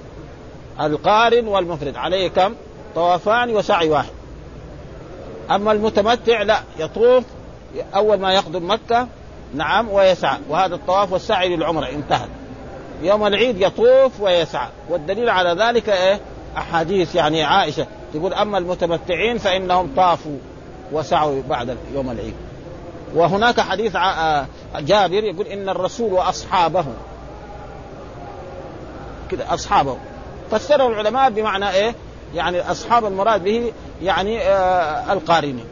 القارن والمفرد عليه كم؟ طوافان وسعي واحد. أما المتمتع لا يطوف أول ما يقدم مكة نعم ويسعى. وهذا الطواف والسعي للعمرة انتهى. يوم العيد يطوف ويسعى. والدليل على ذلك إيه؟ أحاديث يعني عائشة تقول أما المتمتعين فإنهم طافوا وسعوا بعد يوم العيد. وهناك حديث آه، جابر يقول إن الرسول وأصحابه. كده أصحابه. فسره العلماء بمعنى إيه؟ يعني أصحاب المراد به يعني آه القارنين.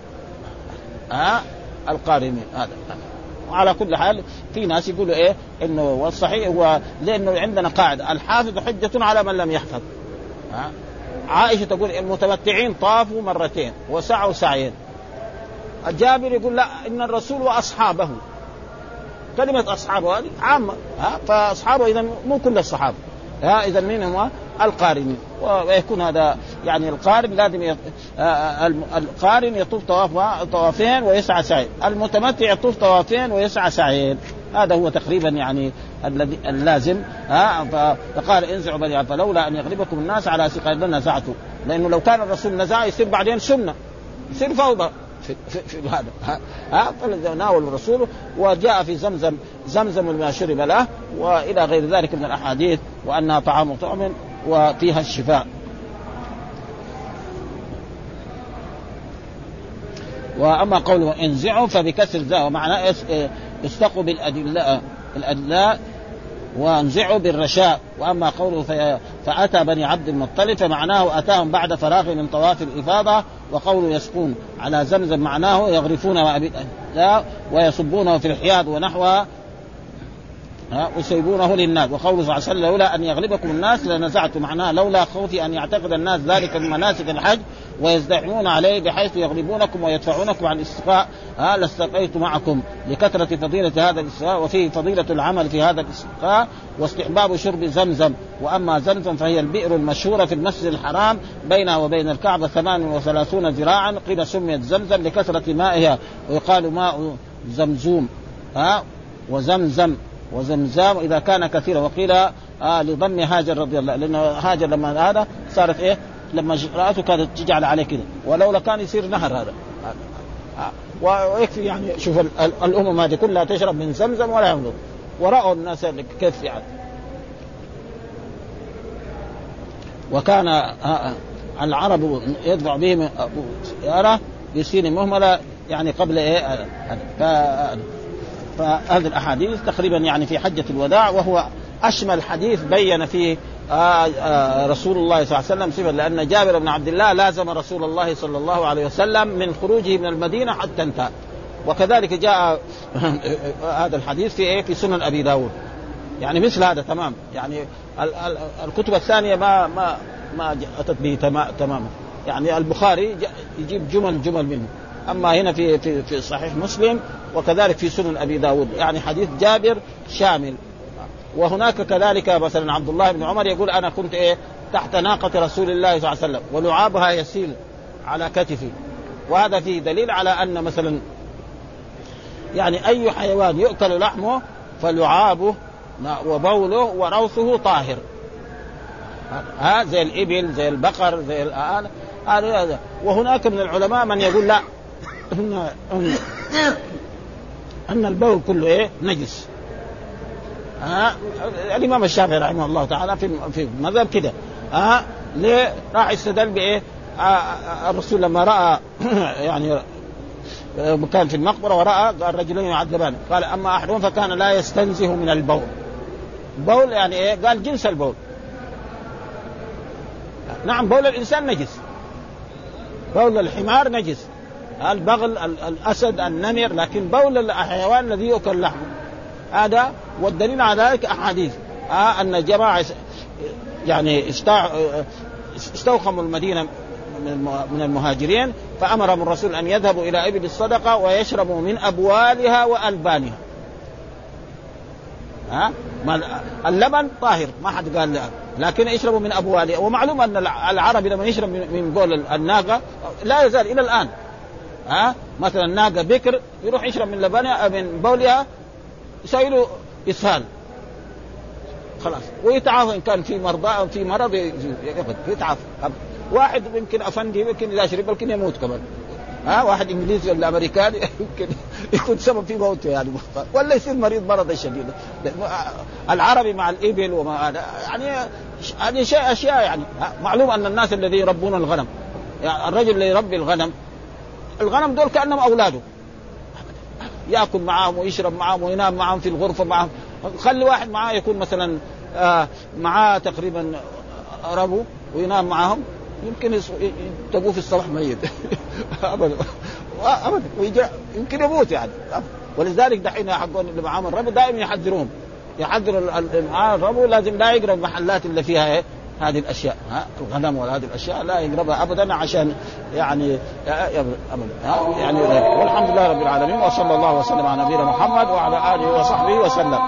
ها آه القارنين هذا. وعلى كل حال في ناس يقولوا إيه؟ إنه والصحيح هو لأنه عندنا قاعدة. الحافظ حجة على من لم يحفظ. ها؟ عائشة تقول المتمتعين طافوا مرتين وسعوا سعيين. جابر يقول لا إن الرسول وأصحابه. كلمة أصحابه هذه عامة ها؟ فأصحابه اذا مو كل الصحابة. ها؟ اذا مين هم؟ القارنين. ويكون هذا يعني القارن لازم يط... آه، آه، القارن يطوف طواف طوافين ويسعى سعيد المتمتع يطوف طوافين ويسعى سعيد هذا هو تقريبا يعني الذي اللازم ها؟ فقال انزعوا بني فلولا أن يغلبكم الناس على سقاء نزعته لأنه لو كان الرسول نزع يصير بعدين سنة. يصير فوضى. في, في, في هذا ها؟ فناول الرسول وجاء في زمزم زمزم ما شرب له وإلى غير ذلك من الأحاديث وأنها طعام طعم وفيها الشفاء. وأما قوله انزعوا فبكسر ذا ومعناه استقوا بالادلاء الادلاء وانزعوا بالرشاء. وأما قوله فأتى بني عبد المطلب فمعناه أتاهم بعد فراغ من طواف الإفاضة وقوله يسقون على زمزم معناه يغرفون ويصبونه في الحياض ونحوها وسيبونه للناس. وقوله صلى الله عليه وسلم لولا أن يغلبكم الناس لنزعت معناه لولا خوفي أن يعتقد الناس ذلك من مناسك الحج ويزدحمون عليه بحيث يغلبونكم ويدفعونكم عن الاستسقاء ها لاستقيت معكم لكثرة فضيلة هذا الاستسقاء وفيه فضيلة العمل في هذا الاستسقاء واستحباب شرب زمزم. وأما زمزم فهي البئر المشهورة في المسجد الحرام بينها وبين الكعبة 38 ذراعا قيل سميت زمزم لكثرة مائها ويقال ماء زمزوم. ها وزمزم وزمزام إذا كان كثيرا وقيل آه لضم هاجر رضي الله لأنه هاجر لما هذا صارت إيه؟ لما رأته كانت تجعل عليه كذا ولولا كان يصير نهر هذا. آه. ويكفي يعني شوف الأمم هذه كلها تشرب من زمزم ولا يملك. وراوا الناس كيف يعني؟ وكان آه، آه، العرب يدفع بهم سياره بسين مهملة يعني قبل إيه؟ فهذه الأحاديث تقريبا يعني في حجة الوداع وهو أشمل حديث بين فيه آه آه رسول الله صلى الله عليه وسلم صفة لأن جابر بن عبد الله لازم رسول الله صلى الله عليه وسلم من خروجه من المدينة حتى انتهى. وكذلك جاء هذا الحديث في إيه؟ في سنن أبي داود. يعني مثل هذا تمام. يعني الكتب الثانية ما ما ما اتت به تماما. يعني البخاري يجيب جمل جمل منه. أما هنا في في في صحيح مسلم وكذلك في سنن أبي داود. يعني حديث جابر شامل. وهناك كذلك مثلا عبد الله بن عمر يقول أنا كنت إيه؟ تحت ناقة رسول الله صلى الله عليه وسلم ولعابها يسيل على كتفي. وهذا فيه دليل على أن مثلا يعني أي حيوان يؤكل لحمه فلعابه وبوله وروثه طاهر. ها؟ زي الإبل زي البقر زي الآن. وهناك من العلماء من يقول لا ان أن, البول كله إيه؟ نجس. ها؟ الإمام الشافعي رحمه الله تعالى في في مذهب كده. ها؟ ليه؟ راح استدل بإيه؟ الرسول لما رأى يعني كان في المقبرة ورأى قال رجلين يعذبان. قال أما أحدهم فكان لا يستنزه من البول. بول يعني إيه؟ قال جنس البول. نعم بول الإنسان نجس. بول الحمار نجس. البغل الأسد النمر لكن بول الحيوان الذي يؤكل لحمه. هذا والدليل على ذلك أحاديث. آه أن جماعة يعني استوخموا المدينة من المهاجرين فأمرهم الرسول أن يذهبوا إلى إبل الصدقة ويشربوا من أبوالها وألبانها. ها اللبن طاهر ما حد قال لا. لكن يشربوا من أبوالها. ومعلوم أن العربي لما يشرب من بول الناقة لا يزال إلى الآن. ها؟ مثلا ناقة بكر يروح يشرب من لبنها من بولها يسوي له إسهال. خلاص. ويتعافى إن كان في مرضى أو في مرض يتعافى. واحد يمكن أفندي يمكن اذا شرب يمكن يموت كمان. ها؟ واحد إنجليزي ولا أمريكاني يمكن يكون سبب في موته يعني. ولا يصير مريض مرض شديد. العربي مع الإبل وما يعني هذه شيء أشياء يعني. معلوم أن الناس الذين يربون الغنم يعني الرجل اللي يربي الغنم الغنم دول كأنهم أولاده. يأكل معاهم ويشرب معاهم وينام معاهم في الغرفة معاهم. خلي واحد معاه يكون مثلا آه معاه تقريبا ربو وينام معاهم. يمكن تبوه في الصباح ميت. ابدا. ابدا. يمكن يموت يعني. ولذلك دحين حقون اللي معاهم الربو دائما يحذرون يحذر معاه الربو لازم لا يقرب المحلات اللي فيها إيه؟ هذه الأشياء. ها؟ الغنم وهذه الأشياء لا يقربها ابدا عشان يعني ابدا. يعني والحمد لله رب العالمين وصلى الله وسلم على نبينا محمد وعلى آله وصحبه وسلم.